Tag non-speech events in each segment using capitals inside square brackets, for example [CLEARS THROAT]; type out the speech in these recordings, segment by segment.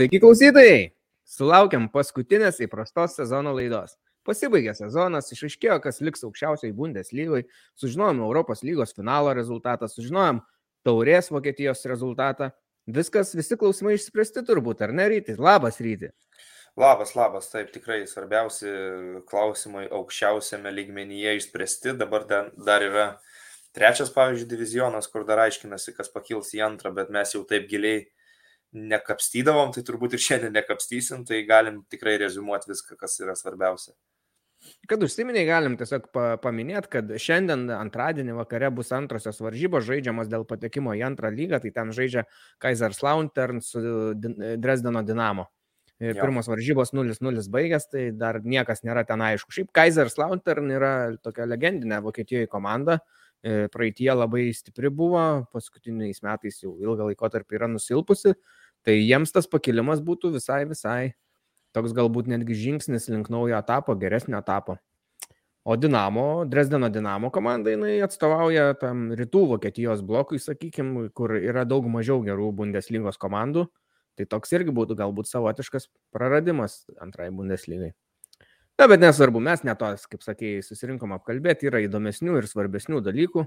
Sveiki klausytojai! Sulaukiam paskutinės įprastos sezono laidos. Pasibaigė sezonas, išaiškėjo, kas liks aukščiausiai Bundeslygoje, sužinojom Europos lygos finalo rezultatą, sužinojom Taurės Vokietijos rezultatą. Viskas, visi klausimai išspręsti turbūt, ar ne ryti? Labas ryti. Labas, labas, taip tikrai svarbiausi klausimai aukščiausiame lygmenyje išspręsti. Dabar dar yra trečias, pavyzdžiui, divizionas, kur dar aiškinasi, kas pakils į antrą, bet mes jau taip giliai nekapstydavom, tai turbūt ir šiandien nekapstysim, tai galim tikrai rezumuoti viską, kas yra svarbiausia. Kad užsiminiai, galim tiesiog paminėti, kad šiandien antradienį vakare bus antrosios varžybos žaidžiamos dėl patekimo į antrą lygą, tai ten žaidžia Kaiserslautern su Dresdeno Dinamo. Ir pirmos varžybos 0-0 baigęs, tai dar niekas nėra ten aišku. Šiaip Kaiserslautern yra tokia legendinė Vokietijoje komanda, e, praeitie labai stipri buvo, paskutiniais metais jau ilgą laikotarpį yra nusilpusi, Tai jiems tas pakilimas būtų visai, visai toks galbūt netgi žingsnis link naujo etapo, geresnio etapo. O Dinamo, Dresdeno Dinamo komanda, jinai atstovauja tam rytų Vokietijos blokui, sakykime, kur yra daug mažiau gerų Bundeslygos komandų. Tai toks irgi būtų galbūt savotiškas praradimas antrai Bundeslygai. Na, bet nesvarbu, mes netos, kaip sakėjai, susirinkom apkalbėti, yra įdomesnių ir svarbesnių dalykų.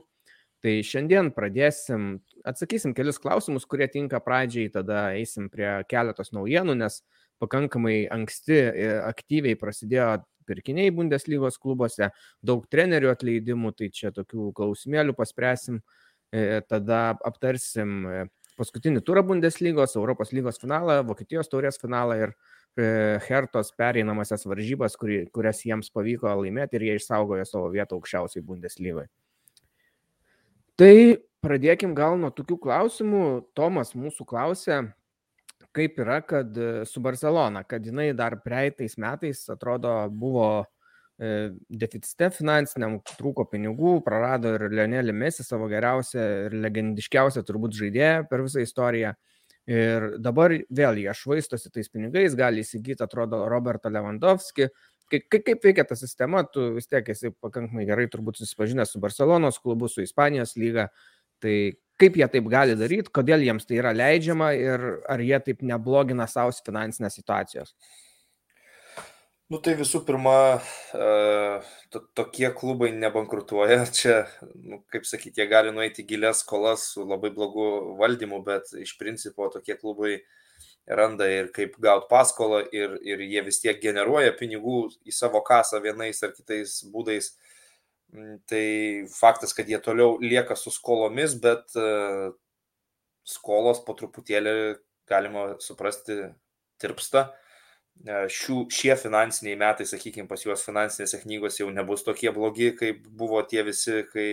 Tai šiandien pradėsim, atsakysim kelius klausimus, kurie tinka pradžiai, tada eisim prie keletos naujienų, nes pakankamai anksti e, aktyviai prasidėjo pirkiniai Bundeslygos klubuose, daug trenerių atleidimų, tai čia tokių klausimėlių paspręsim, e, tada aptarsim e, paskutinį turą Bundeslygos, Europos lygos finalą, Vokietijos taurės finalą ir Hertos pereinamasias varžybas, kurias jiems pavyko laimėti ir jie išsaugojo savo vietą aukščiausiai Bundeslygoje. Tai pradėkim gal nuo tokių klausimų. Tomas mūsų klausė, kaip yra, kad e, su Barcelona, kad jinai dar praeitais metais, atrodo, buvo e, deficite finansiniam, trūko pinigų, prarado ir Lionelį Mesį savo geriausią ir legendiškiausią turbūt žaidėją per visą istoriją. Ir dabar vėl jie švaistosi tais pinigais, gali įsigyti, atrodo, Robertą Lewandowski, Kaip, kaip veikia ta sistema, tu vis tiek esi pakankamai gerai turbūt susipažinęs su Barcelonos klubu, su Ispanijos lyga. Tai kaip jie taip gali daryti, kodėl jiems tai yra leidžiama ir ar jie taip neblogina savo finansinės situacijos? Nu tai visų pirma, to, tokie klubai nebankrutuoja. [LAUGHS] Čia, nu, kaip sakyti, jie gali nueiti gilias skolas su labai blogu valdymu, bet iš principo tokie klubai randa ir kaip gauti paskolą ir, ir jie vis tiek generuoja pinigų į savo kasą vienais ar kitais būdais. Mm, tai faktas, kad jie toliau lieka su skolomis, bet e, skolos po truputėlį, galima suprasti, tirpsta. E, šių, šie finansiniai metai, sakykime, pas juos finansinėse knygose jau nebus tokie blogi, kaip buvo tie visi, kai,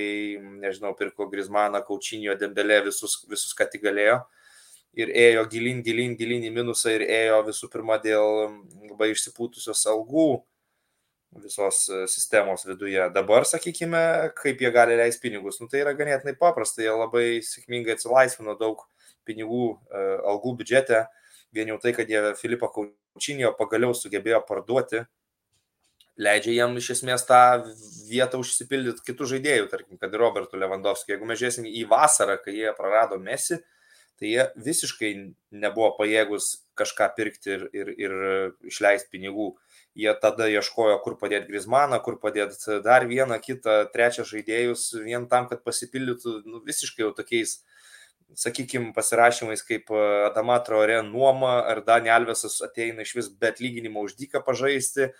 nežinau, pirko Grismaną, Kaučinio, Dembelė, visus, visus ką tik galėjo. Uh, ir ėjo gilin, gilin, gilin į minusą ir ėjo visų pirma dėl labai išsipūtusios algų visos e, sistemos viduje. Dabar, sakykime, kaip jie gali leisti pinigus, nu, tai yra ganėtinai paprasta, jie labai sėkmingai atsilaisvino daug pinigų e, algų biudžete, vien jau tai, kad jie Filipą Kaučinio pagaliau sugebėjo parduoti, leidžia jam iš esmės tą vietą užsipildyti kitų žaidėjų, tarkim, kad ir Robertų Lewandowski. Jeigu mes žiūrėsim į vasarą, kai jie prarado Mesi, tai jie visiškai nebuvo pajėgus kažką pirkti ir, ir, ir išleisti pinigų. Jie tada ieškojo, kur padėti Grismaną, kur padėti dar vieną, kitą, trečią žaidėjus, vien tam, kad pasipildytų nu, visiškai jau tokiais, sakykime, pasirašymais kaip Adama Traore nuoma, ar Dani Alvesas ateina iš vis be atlyginimo už dyką pažaisti,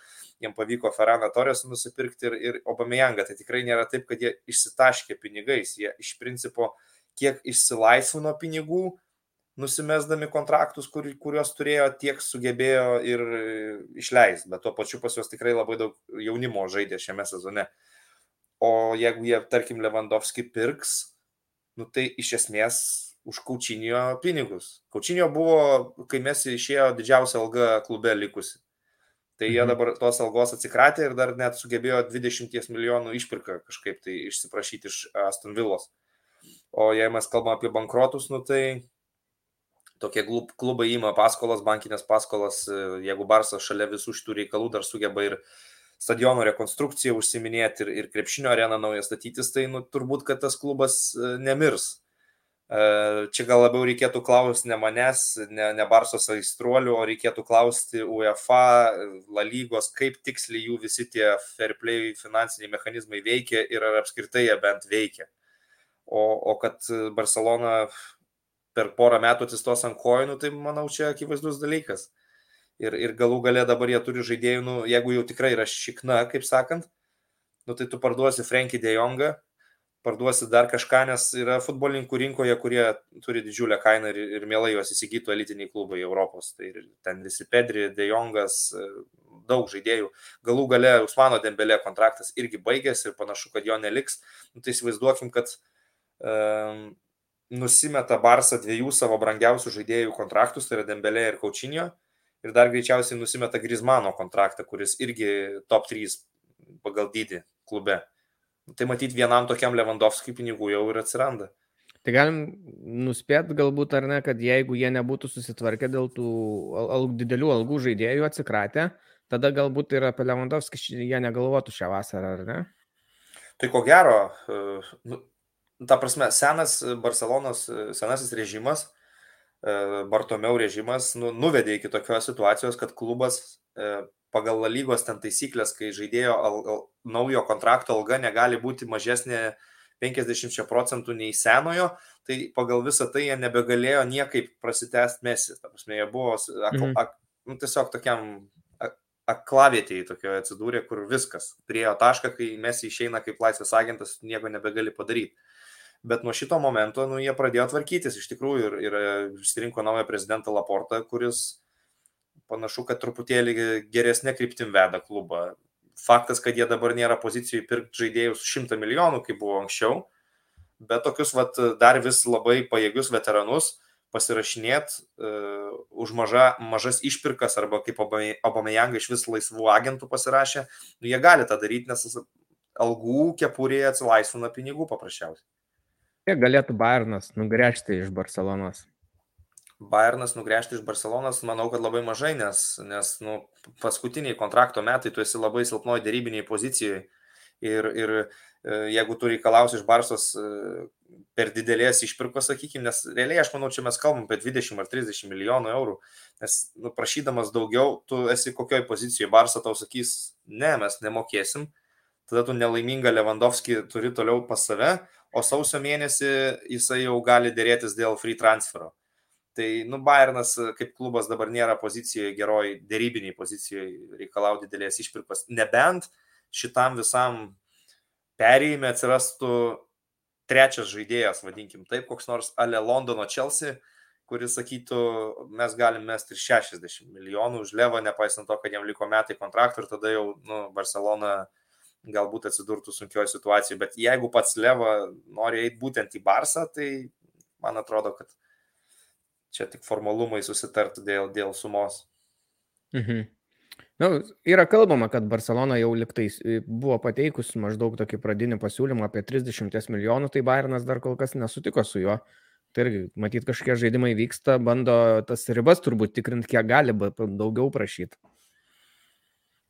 jiems pavyko Ferraną Torres nusipirkti ir, ir Obameyangą. Tai tikrai nėra taip, kad jie išsitaškė pinigais, jie iš principo kiek išsilaisvino pinigų, nusimesdami kontraktus, kur, kuriuos turėjo, tiek sugebėjo ir išleisti, bet tuo pačiu pas juos tikrai labai daug jaunimo žaidė šiame sezone. O jeigu jie, tarkim, Lewandowski pirks, nu tai iš esmės už Kaučinio pinigus. Kaučinio buvo, kai mes išėjo didžiausia alga klube likusi. Tai jie mhm. dabar tos algos atsikratė ir dar net sugebėjo 20 milijonų išpirką kažkaip tai išsiprašyti iš Aston Villos. O jei mes kalbame apie bankrotus, nu tai tokie klubai įima paskolas, bankinės paskolas, jeigu Barsas šalia visų šitų reikalų dar sugeba ir stadiono rekonstrukciją užsiminėti ir, ir krepšinio areną naują statytis, tai nu, turbūt, kad tas klubas e, nemirs. Čia gal labiau reikėtų klausti ne manęs, ne, ne Barsos aistruolių, o reikėtų klausti UEFA, La lygos, kaip tiksliai jų visi tie fair play finansiniai mechanizmai veikia ir ar apskritai jie bent veikia. O, o kad Barcelona per porą metų atsistos ant kojų, tai manau čia akivaizdus dalykas. Ir, ir galų galę dabar jie turi žaidėjų, nu, jeigu jau tikrai yra šikna, kaip sakant, nu, tai tu parduosi Frankį De Jongą, parduosi dar kažką, nes yra futbolininkų rinkoje, kurie turi didžiulę kainą ir, ir mielai juos įsigytų elitiniai klubai Europos. Tai ten visi Pedri, De Jongas, daug žaidėjų. Galų gale Usmano Dembelė kontraktas irgi baigėsi ir panašu, kad jo neliks. Nu, tai įsivaizduokim, kad um, nusimeta Barsa dviejų savo brangiausių žaidėjų kontraktus, tai yra Dembelė ir Kaučinio. Ir dar greičiausiai nusimeta Grizmano kontraktą, kuris irgi top 3 pagal dydį klube. Tai matyti vienam tokiam Lewandowskiui pinigų jau ir atsiranda. Tai galim nuspėti galbūt ar ne, kad jeigu jie nebūtų susitvarkę dėl tų al didelių algų žaidėjų atsikratę, tada galbūt ir apie Lewandowskį jie negalvotų šią vasarą, ar ne? Tai ko gero, e, nu, ta prasme, senas Barcelonos, senasis režimas, e, Bartomeu režimas nu, nuvedė iki tokios situacijos, kad klubas e, pagal lygos ten taisyklės, kai žaidėjo al, al, naujo kontrakto alga negali būti mažesnė 50 procentų nei senojo, tai pagal visą tai jie nebegalėjo niekaip prasitęsti mesi. Ta prasme, jie buvo ak, mhm. ak, nu, tiesiog tokiam aklavietėje tokioje atsidūrė, kur viskas. Priejo tašką, kai mes išeina kaip laisvės agentas, nieko nebegali padaryti. Bet nuo šito momento nu, jie pradėjo tvarkytis iš tikrųjų ir, ir išsirinko naują prezidentą Laportą, kuris panašu, kad truputėlį geresnė kryptim veda klubą. Faktas, kad jie dabar nėra pozicijoje pirkti žaidėjus 100 milijonų, kaip buvo anksčiau, bet tokius vat, dar vis labai pajėgius veteranus pasirašinėt uh, už maža, mažas išpirkas arba kaip Obamajanga iš vis laisvų agentų pasirašė, nu, jie gali tą daryti, nes algų kepurėje atsilaisvina pinigų paprasčiausiai. Kiek galėtų Bayernas nugręžti iš Barcelonos? Bayernas nugręžti iš Barcelonas, manau, kad labai mažai, nes, nes nu, paskutiniai kontrakto metai tu esi labai silpnoji dėrybiniai pozicijoje. Ir, ir e, jeigu tu reikalausi iš Barsos e, per didelės išpirkos, sakykime, nes realiai aš manau, čia mes kalbam apie 20 ar 30 milijonų eurų, nes nu, prašydamas daugiau, tu esi kokioj pozicijoje, Barsa tau sakys, ne, mes nemokėsim, tada tu nelaimingą Lewandowski turi toliau pas save, o sausio mėnesį jisai jau gali dėrėtis dėl free transfero. Tai, nu, Bayernas kaip klubas dabar nėra pozicijoje, geroj dėrybiniai pozicijoje reikalauti didelės išpirkos. Nebent šitam visam perėjime atsirastų trečias žaidėjas, vadinkim taip, koks nors Ale Londono Chelsea, kuris sakytų, mes galim mesti ir 60 milijonų už Levą, nepaisant to, kad jam liko metai kontraktų ir tada jau nu, Barcelona galbūt atsidurtų sunkioje situacijoje. Bet jeigu pats Leva nori eiti būtent į Barsą, tai man atrodo, kad čia tik formalumai susitartų dėl, dėl sumos. Mhm. Nu, yra kalbama, kad Barcelona jau liktais e, buvo pateikus maždaug tokį pradinį pasiūlymą apie 30 milijonų, tai Bayernas dar kol kas nesutiko su juo. Tai irgi, matyt, kažkokie žaidimai vyksta, bando tas ribas turbūt tikrinti, kiek gali daugiau prašyti.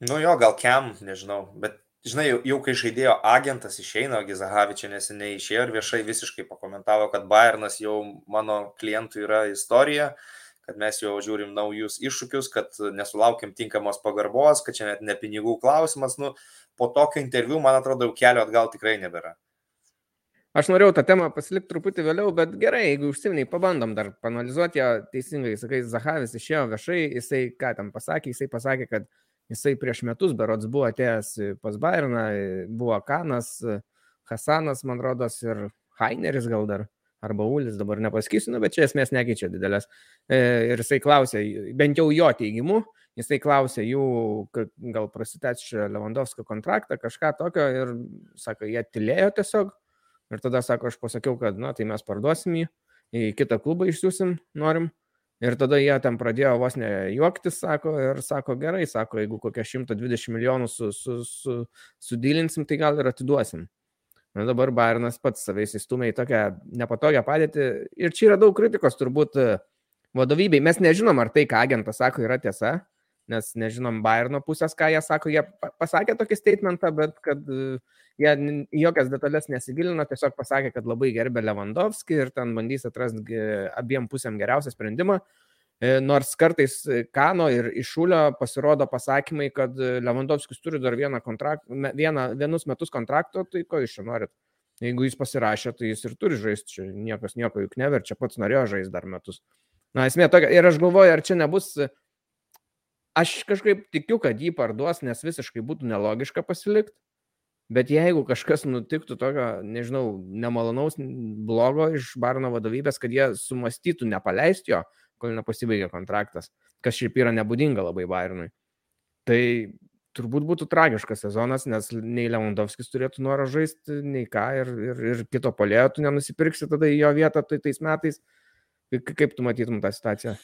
Nu jo, gal kem, nežinau, bet žinai, jau, jau kai žaidėjo agentas išeina, Gizahavičia neseniai išėjo ir viešai visiškai pakomentavo, kad Bayernas jau mano klientų yra istorija, kad mes jau žiūrim naujus iššūkius, kad nesulaukiam tinkamos pagarbos, kad čia net ne pinigų klausimas. Nu, po tokio interviu, man atrodo, jau kelio atgal tikrai nebėra. Aš norėjau tą temą pasilikti truputį vėliau, bet gerai, jeigu užsiminiai, pabandom dar panalizuoti ją teisingai. Sakai, Zahavis išėjo viešai, jisai ką tam pasakė, jisai pasakė, kad Jisai prieš metus berods buvo atėjęs pas Bayerną, buvo Kanas, Hasanas, man rodos, ir Heineris gal dar, arba Ulis, dabar nepasakysiu, nu, bet čia esmės nekeičia didelės. E, ir jisai klausė, bent jau jo teigimu, jisai klausė jų, gal prasitęs Lewandowskio kontraktą, kažką tokio ir, sako, jie tylėjo tiesiog. Ir tada sako, aš pasakiau, kad, na, tai mes parduosim jį, į kitą klubą išsiusim, norim. Ir tada jie ten pradėjo vos ne juoktis, sako, ir sako, gerai, sako, jeigu kokią 120 milijonų su, su, su, sudylinsim, tai gal ir atiduosim. Na dabar Bairnas pats savais įstumė į tokią nepatogią padėtį. Ir čia yra daug kritikos turbūt vadovybei. Mes nežinom, ar tai, ką agentas sako, yra tiesa, nes nežinom Bayerno pusės, ką jie sako, jie pasakė tokį statementą, bet kad uh, jie jokias detalės nesigilino, tiesiog pasakė, kad labai gerbė Lewandowski ir ten bandys atrasti abiem pusėm geriausią sprendimą. E, nors kartais Kano ir Išulio pasirodo pasakymai, kad Lewandowskis turi dar vieną, kontrakt, vieną vienus metus kontrakto, tai ko iš čia norit? Jeigu jis pasirašė, tai jis ir turi žaisti, čia niekas nieko juk neverčia, pats norėjo žaisti dar metus. Na, esmė tokia, ir aš galvoju, ar čia nebus, aš kažkaip tikiu, kad jį parduos, nes visiškai būtų nelogiška pasilikti. Bet jeigu kažkas nutiktų tokio, nežinau, nemalonaus, blogo iš Barno vadovybės, kad jie sumastytų nepaleisti jo, kol nepasibaigė kontraktas, kas šiaip yra nebūdinga labai Bairnui, tai turbūt būtų tragiškas sezonas, nes nei Lewandowskis turėtų norą žaisti, nei ką, ir, ir, ir kito polėjo tu nenusipirksi tada į jo vietą tai tais metais. Kaip tu matytum tą situaciją?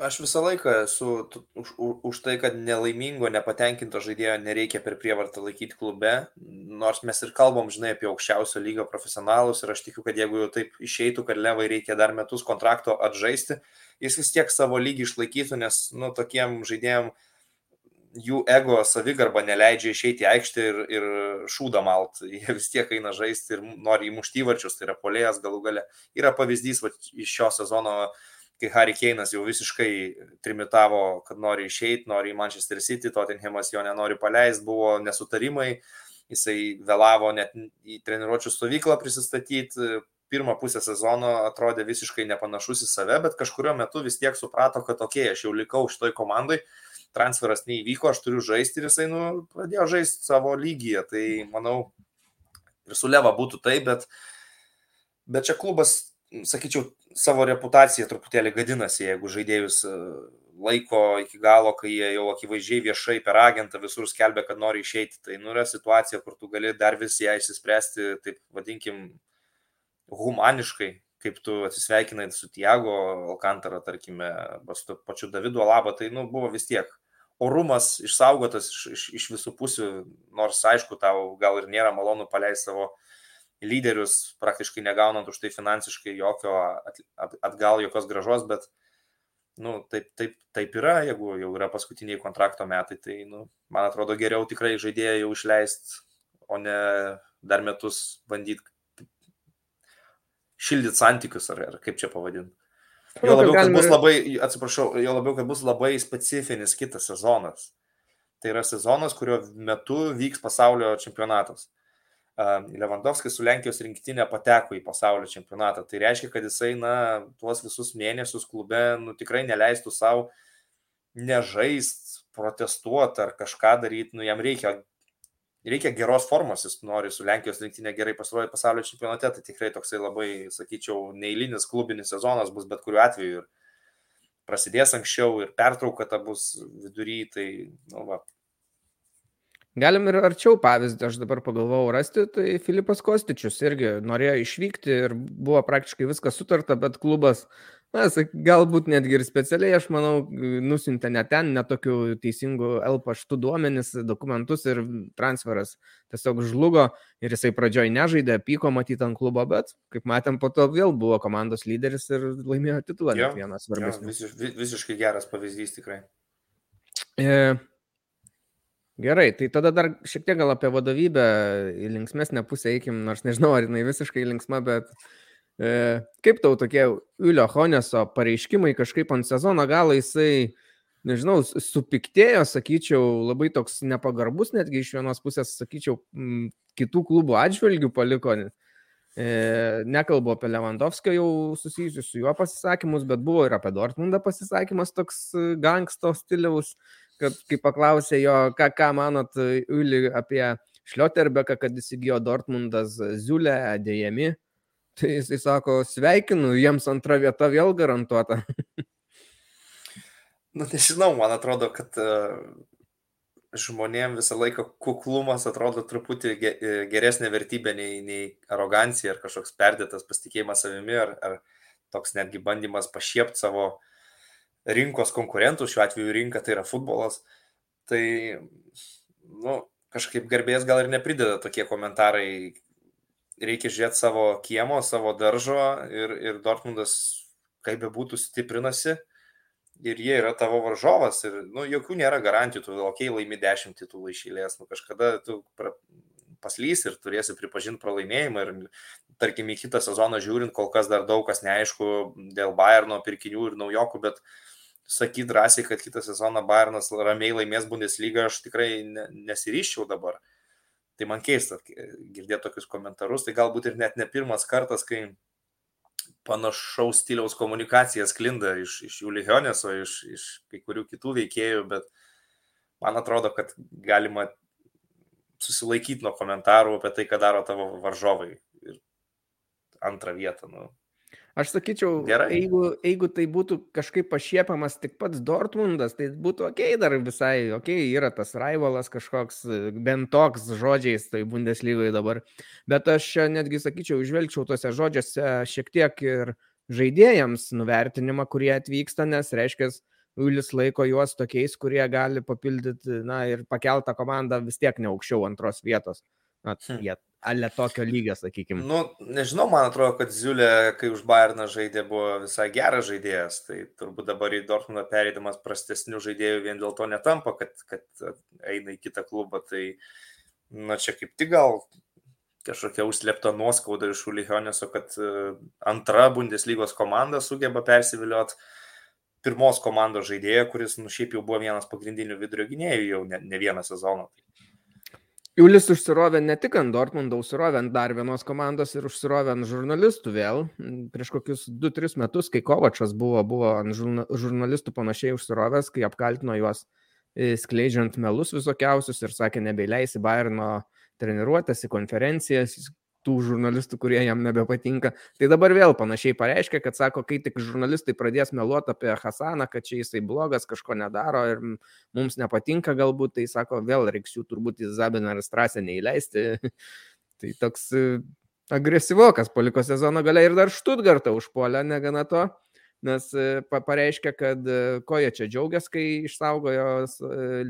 Aš visą laiką esu už, už tai, kad nelaimingo, nepatenkinto žaidėjo nereikia per prievartą laikyti klube, nors mes ir kalbam, žinai, apie aukščiausio lygio profesionalus ir aš tikiu, kad jeigu jau taip išeitų, kad Levai reikia dar metus kontrakto atžaisti, jis vis tiek savo lygį išlaikytų, nes, nu, tokiem žaidėjim jų ego savigarba neleidžia išeiti į aikštę ir, ir šūdą malt. [LAUGHS] Jie vis tiek eina žaisti ir nori įmušti įvarčius, tai yra polėjas galų gale. Yra pavyzdys va, iš šio sezono kai Harry Keinas jau visiškai trimitavo, kad nori išeiti, nori į Manchester City, Tottenhamas jo nenori paleisti, buvo nesutarimai, jisai vėlavo net į treniruočio stovyklą prisistatyti, pirmą pusę sezono atrodė visiškai nepanašus į save, bet kažkurio metu vis tiek suprato, kad okei, okay, aš jau likau šitoj komandai, transferas neįvyko, aš turiu žaisti ir jisai nu, pradėjo žaisti savo lygyje. Tai manau, ir su Leva būtų taip, bet, bet čia klubas sakyčiau, savo reputaciją truputėlį gadinasi, jeigu žaidėjus e, laiko iki galo, kai jie jau akivaizdžiai viešai per agentą visur skelbia, kad nori išeiti. Tai nu yra situacija, kur tu gali dar vis ją išsispręsti, taip vadinkim, humaniškai, kaip tu atsisveikinai su Tiago Alcantara, tarkime, su pačiu Davidu Alaba, tai nu, buvo vis tiek orumas išsaugotas iš, iš, iš visų pusių, nors aišku, tau gal ir nėra malonu paleisti savo lyderius, praktiškai negaunant už tai finansiškai jokio atgal, jokios gražos, bet nu, taip, taip, taip yra, jeigu jau yra paskutiniai kontrakto metai, tai nu, man atrodo geriau tikrai žaidėją jau išleisti, o ne dar metus bandyti šildyti santykius, ar, ar kaip čia pavadinti. Jo labiau, kad bus labai, atsiprašau, jo labiau, kad bus labai specifinis kitas sezonas. Tai yra sezonas, kurio metu vyks pasaulio čempionatas. Lewandowskis su Lenkijos rinktinė pateko į pasaulio čempionatą. Tai reiškia, kad jisai, na, tuos visus mėnesius klube, nu, tikrai neleistų savo nežaist, protestuoti ar kažką daryti, nu, jam reikia, reikia geros formos, jis nori su Lenkijos rinktinė gerai pasirodyti pasaulio čempionate, tai tikrai toksai labai, sakyčiau, neįlinis klubinis sezonas bus bet kuriuo atveju. Ir prasidės anksčiau ir pertrauka ta bus vidury, tai, nu, va, Galim ir arčiau pavyzdį, aš dabar pagalvojau rasti, tai Filipas Kostičius irgi norėjo išvykti ir buvo praktiškai viskas sutarta, bet klubas, na, galbūt netgi ir specialiai, aš manau, nusintė ne ten, netokių teisingų L paštų duomenis, dokumentus ir transferas tiesiog žlugo ir jisai pradžioj nežaidė, pyko matyti ant klubo, bet, kaip matėm, po to vėl buvo komandos lyderis ir laimėjo titulą. Jo, vienas svarbus. Visiš, visiškai geras pavyzdys tikrai. E, Gerai, tai tada dar šiek tiek gal apie vadovybę į linksmesnę pusę eikim, nors nežinau, ar jinai visiškai linksma, bet e, kaip tau tokie Ulio Honeso pareiškimai kažkaip ant sezono galo jisai, nežinau, supiktėjo, sakyčiau, labai toks nepagarbus netgi iš vienos pusės, sakyčiau, kitų klubų atžvilgių paliko. E, nekalbu apie Lewandowskio jau susijusius su juo pasisakymus, bet buvo ir apie Dortmundą pasisakymas toks gangsto stiliaus. E, kad kai paklausė jo, ką, ką manot, Uli, apie Šlioterbeką, kad įsigijo Dortmundas Ziulę, dėjami, tai jisai sako, sveikinu, jiems antra vieta vėl garantuota. [LAUGHS] nu, nežinau, man atrodo, kad uh, žmonėm visą laiką kuklumas atrodo truputį geresnė vertybė nei, nei arogancija ar kažkoks perdėtas pasitikėjimas savimi ar, ar toks netgi bandymas pašiepti savo uh, rinkos konkurentų, šiuo atveju rinka tai yra futbolas, tai nu, kažkaip garbės gal ir neprideda tokie komentarai. Reikia žiūrėti savo kiemo, savo daržo ir, ir Dortmundas, kaip be būtų, stiprinasi. ir jie yra tavo varžovas ir, nu, jokių nėra garantijų, tu, okay, laimi dešimt titulų išėlės, nu, kažkada tu pra, paslys ir turėsi pripažinti pralaimėjimą ir, tarkim, į kitą sezoną žiūrint, kol kas dar daug kas neaišku dėl Bayerno pirkinių ir naujokų, bet sakyti drąsiai, kad kitą sezoną Bayernas ramiai laimės Bundesliga, aš tikrai ne, nesiryščiau dabar. Tai man keista girdėti tokius komentarus, tai galbūt ir net ne pirmas kartas, kai panašaus stiliaus komunikacija sklinda iš, iš Jūli Hioneso, iš, iš kai kurių kitų veikėjų, bet man atrodo, kad galima susilaikyti nuo komentarų apie tai, ką daro tavo varžovai. Ir antrą vietą. Nu. Aš sakyčiau, Gerai. jeigu, jeigu tai būtų kažkaip pašiepiamas tik pats Dortmundas, tai būtų ok, dar visai ok, yra tas rivalas kažkoks, bent toks žodžiais, tai Bundeslygoje dabar. Bet aš netgi sakyčiau, žvelgčiau tuose žodžiuose šiek tiek ir žaidėjams nuvertinimą, kurie atvyksta, nes reiškia, Ulis laiko juos tokiais, kurie gali papildyti, na ir pakeltą komandą vis tiek ne aukščiau antros vietos. Hm. jie ale tokio lygio, sakykime. Nu, nežinau, man atrodo, kad Ziulė, kai už Bayerną žaidė, buvo visai geras žaidėjas, tai turbūt dabar į Dortmundą pereidamas prastesnių žaidėjų vien dėl to netampa, kad, kad eina į kitą klubą, tai, na, čia kaip tik gal kažkokia užslėpta nuoskauda iš Ulihioneso, kad e, antra Bundeslygos komanda sugeba persiviliot pirmos komandos žaidėją, kuris, nu, šiaip jau buvo vienas pagrindinių vidurio gynėjų jau ne, ne vieną sezoną. Tai Julius užsirovė ne tik ant Dortmundo, užsirovė ant dar vienos komandos ir užsirovė ant žurnalistų vėl. Prieš kokius 2-3 metus, kai Kovačas buvo, buvo ant žurnalistų panašiai užsirovęs, kai apkaltino juos e, skleidžiant melus visokiausius ir sakė, nebeileisi Bayerno treniruotės į konferencijas, tų žurnalistų, kurie jam nebepatinka. Tai dabar vėl panašiai pareiškia, kad sako, kai tik žurnalistai pradės meluoti apie Hasaną, kad čia jisai blogas, kažko nedaro ir mums nepatinka galbūt, tai sako, vėl reiks jų turbūt į Zabiną ir Strasę neįleisti. [LAUGHS] tai toks e, agresyvokas paliko sezono gale ir dar Štutgartą užpuolė, negana to. Nes e, pareiškia, kad e, ko jie čia džiaugiasi, kai išsaugojo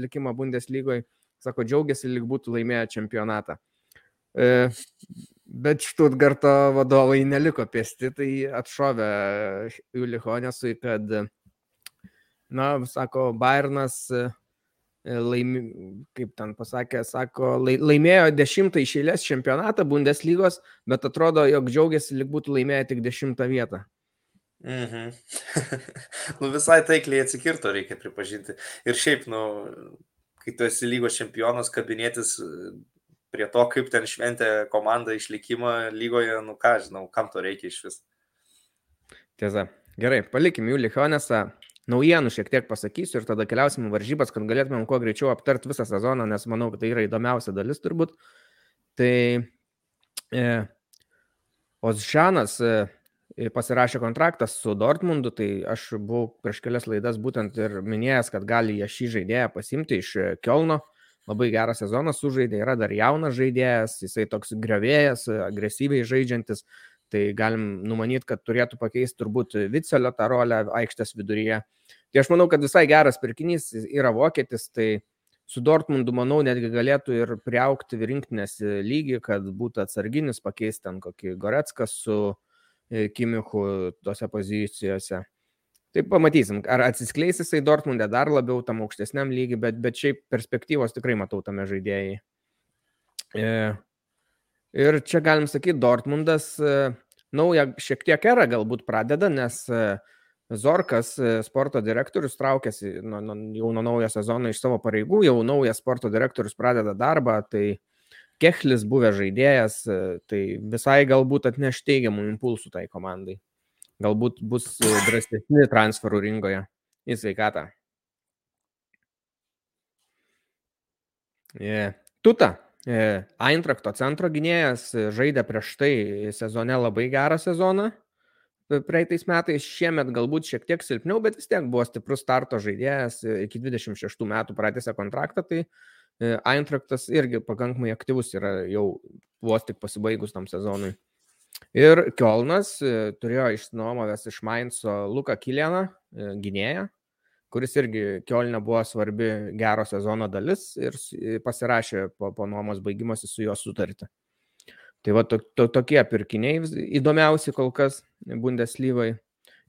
likimą Bundeslygoje. Sako, džiaugiasi, lyg būtų laimėję čempionatą. Bet Štutgarto vadovai neliko pėsti, tai atšovė Julihonesui, kad, na, sako, Bairnas e, laimi, kaip ten pasakė, sako, laimėjo dešimtą išėlės čempionatą Bundeslygos, bet atrodo, jog džiaugiasi, lyg būtų laimėję tik dešimtą vietą. Mhm. [LAUGHS] nu, visai taikliai atsikirto, reikia pripažinti. Ir šiaip, nu, kai tu esi lygos čempionas, kabinėtis prie to, kaip ten šventė komanda išlikimą lygoje, nu ką žinau, kam to reikia iš vis. Tiesa. Gerai, palikim jų Lichionesą. Naujienų šiek tiek pasakysiu ir tada keliausim varžybas, kad galėtumėm kuo greičiau aptart visą sezoną, nes manau, kad tai yra įdomiausia dalis turbūt. Tai e, Ozžanas e, pasirašė kontraktą su Dortmundu, tai aš buvau prieš kelias laidas būtent ir minėjęs, kad gali jie šį žaidėją pasimti iš Kielno labai gerą sezoną sužaidė, yra dar jaunas žaidėjas, jisai toks grevėjas, agresyviai žaidžiantis, tai galim numanyti, kad turėtų pakeisti turbūt Vicelio tą rolę aikštės viduryje. Tai aš manau, kad visai geras pirkinys yra vokietis, tai su Dortmundu, manau, netgi galėtų ir priaukti rinktinės lygį, kad būtų atsarginis, pakeisti ten kokį Goretską su e, Kimichu tose pozicijose. Tai pamatysim, ar atsiskleis jisai Dortmundė dar labiau tam aukštesniam lygiui, bet, bet šiaip perspektyvos tikrai matau tame žaidėjai. E, ir čia galim sakyti, Dortmundas e, naują šiek tiek erą galbūt pradeda, nes e, Zorkas, sporto direktorius, traukėsi nu, nu, jau nuo naujo sezono iš savo pareigų, jau naujas sporto direktorius pradeda darbą, tai Kechlis buvęs žaidėjas, tai visai galbūt atneš teigiamų impulsų tai komandai galbūt bus e, drąsesni transferų rinkoje į sveikatą. Yeah. Tuta, e, Eintrakto centro gynėjas, e, žaidė prieš tai sezone labai gerą sezoną. Praeitais metais šiemet galbūt šiek tiek silpniau, bet vis tiek buvo stiprus starto žaidėjas iki 26 metų pratęsę kontraktą, tai Eintraktas irgi pakankamai aktyvus yra jau vos tik pasibaigus tam sezonui. Ir Kielnas e, turėjo išnuomavęs iš Mainzo Luką Kilieną, e, gynėją, kuris irgi Kielne buvo svarbi gero sezono dalis ir pasirašė po, po nuomos baigimosi su juo sutartį. Tai va to, to, tokie pirkiniai įdomiausi kol kas Bundeslygoje.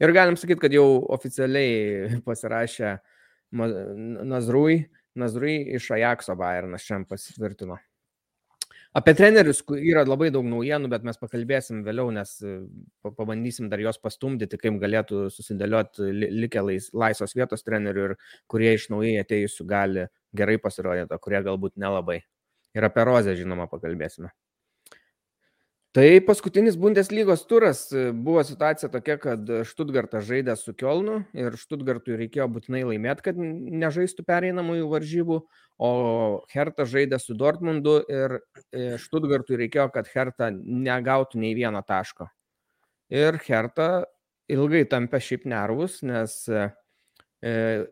Ir galim sakyti, kad jau oficialiai [LAUGHS] pasirašė Nazrui, Nazrui iš Ajakso Bayernas šiandien pasitvirtino. Apie trenerius yra labai daug naujienų, bet mes pakalbėsim vėliau, nes e, pabandysim dar juos pastumdyti, kaip galėtų susidėlioti likę lais, laisvos vietos trenerių ir kurie iš naujai atėjusių gali gerai pasirodyti, o kurie galbūt nelabai. Ir apie Rozę, žinoma, pakalbėsime. Tai paskutinis Bundeslygos turas e, buvo situacija tokia, kad Štutgartas žaidė su Kielnu ir Štutgartui reikėjo būtinai laimėti, kad nežaistų pereinamųjų varžybų, o Hertha žaidė su Dortmundu ir e, Štutgartui reikėjo, kad Hertha negautų nei vieno taško. Ir Hertha ilgai tampė šiaip nervus, nes e,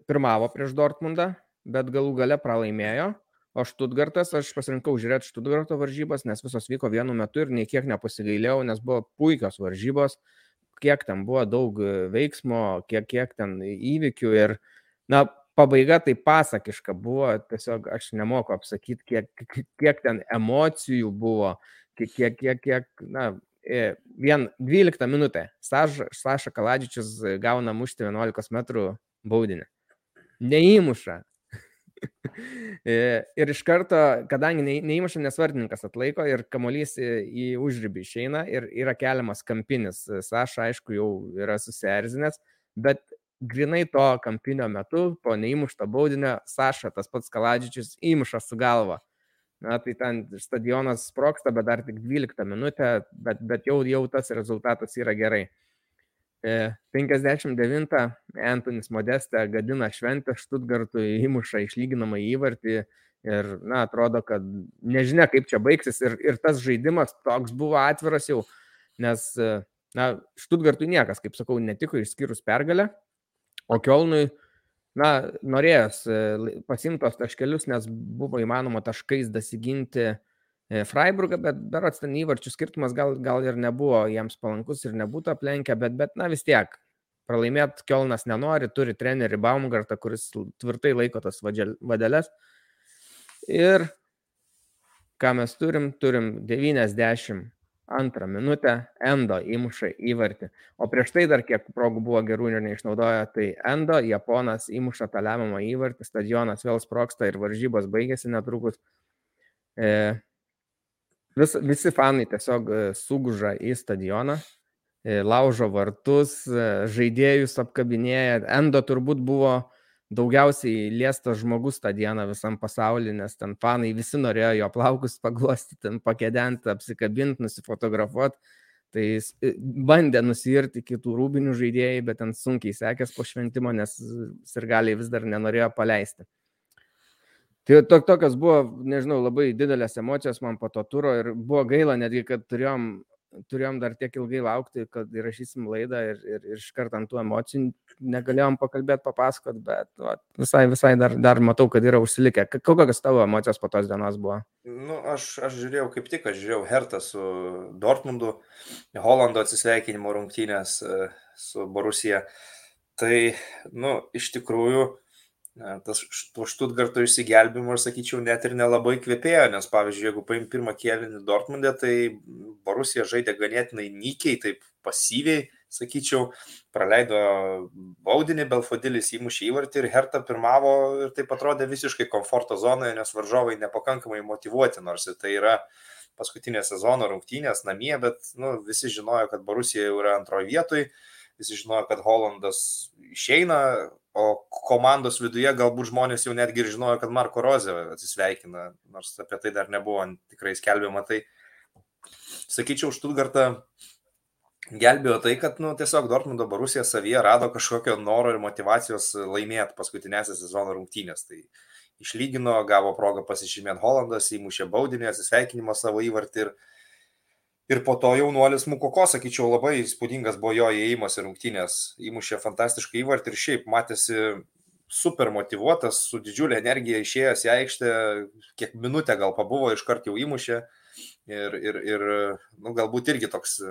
pirmavo prieš Dortmundą, bet galų gale pralaimėjo O Štutgartas, aš pasirinkau žiūrėti Štutgarto varžybas, nes visos vyko vienu metu ir nei kiek nepasigailėjau, nes buvo puikios varžybos, kiek ten buvo daug e, veiksmo, kiek, kiek ten įvykių ir, na, pabaiga tai pasakiška buvo, tiesiog aš nemoku apsakyti, kiek, kiek ten emocijų buvo, kiek, kiek, kiek, kiek na, e, vien 12 minutę Saša, Saša Kaladžičius gauna mušti 11 metrų baudinį. Neįmuša, [LAUGHS] ir iš karto, kadangi neįmuša nesvardininkas atlaiko ir kamolys į užrybį išeina ir yra keliamas kampinis. Saša, aišku, jau yra susierzinęs, bet grinai to kampinio metu, po neįmušto baudinio, Saša, tas pats Kaladžičius, įmuša su galva. Na, tai ten stadionas sproksta, bet dar tik 12 minutę, bet, bet jau, jau tas rezultatas yra gerai. 59 e, Antonis Modestė gadina šventę Štutgartui, įmuša išlyginamą įvartį ir, na, atrodo, kad nežinia, kaip čia baigsis ir, ir tas žaidimas toks buvo atviras jau, nes, e, na, Štutgartui niekas, kaip sakau, netiko išskyrus pergalę, o Kielnui, na, norėjęs e, pasimtos taškelius, nes buvo įmanoma taškais dasiginti E, Freiburgą, bet berots ten įvarčių skirtumas gal, gal ir nebuvo jiems palankus ir nebūtų aplenkę, bet, bet na vis tiek. Pralaimėti Kielnas nenori, turi trenerį Baumgartą, kuris tvirtai laiko tas vadeles. Ir ką mes turim, turim 92 minutę, Endo įmuša įvartį. O prieš tai dar kiek progų buvo gerų ir neišnaudojo, tai Endo, Japonas įmuša tą lemiamą įvartį, stadionas vėl sproksta ir varžybos baigėsi netrukus. E, Vis, visi fanai tiesiog e, suguža į stadioną, e, laužo vartus, e, žaidėjus apkabinėja. Endo turbūt buvo daugiausiai liestas žmogus tą dieną visam pasaulyje, nes ten fanai visi norėjo jo plaukus paglostyti, pakėdenti, apsikabinti, nusifotografuoti. Tai bandė nusirti kitų rūbinių žaidėjai, bet ten sunkiai sekės po šventimo, nes sirgaliai vis dar nenorėjo paleisti. Tai to, tokios buvo, nežinau, labai didelės emocijos man po to turo ir buvo gaila netgi, kad turėjom, turėjom dar tiek ilgai laukti, kad įrašysim laidą ir, ir, ir iš karto ant tų emocijų negalėjom pakalbėti, papasakot, bet va, visai, visai dar, dar matau, kad yra užsilikę. Kokios tavo emocijos po tos dienos buvo? Nu, aš, aš žiūrėjau kaip tik, aš žiūrėjau Hertą su Dortmundu, Holando atsisveikinimo rungtynės e, su Borusija. Tai, nu, iš tikrųjų, tas to Štutgarto išsigelbimo, aš sakyčiau, net ir nelabai kvepėjo, nes pavyzdžiui, jeigu paim pirmą kėlinį Dortmunde, tai Borusija žaidė ganėtinai nykiai, taip pasyviai, sakyčiau, praleido baudinį, Belfodilis įmušė įvartį ir Herta pirmavo ir tai atrodė visiškai komforto zonoje, nes varžovai nepakankamai motivuoti, nors ir tai yra paskutinė sezono rungtynės namie, bet nu, visi žinojo, kad Borusija jau yra antroje vietoje, visi žinojo, kad Holandas išeina, O komandos viduje galbūt žmonės jau netgi ir žinojo, kad Marko Rozė atsisveikina, nors apie tai dar nebuvo tikrai skelbiama. Tai sakyčiau, Štutgartą gelbėjo tai, kad nu, tiesiog Dortmundo Borusija savyje rado kažkokio noro ir motivacijos laimėti paskutinėsias sezono rungtynės. Tai išlygino, gavo progą pasižymėti Holandas, įmušė baudinį, atsisveikinimo savo įvartį ir Ir po to jaunuolis Mukoko, sakyčiau, labai įspūdingas buvo jo įėjimas į rungtynės. Įmušė fantastišką įvartį ir šiaip matėsi super motivuotas, su didžiulė energija išėjęs į aikštę, kiek minutę gal pabuvo, iškart jau įmušė. Ir, ir, ir nu, galbūt irgi toks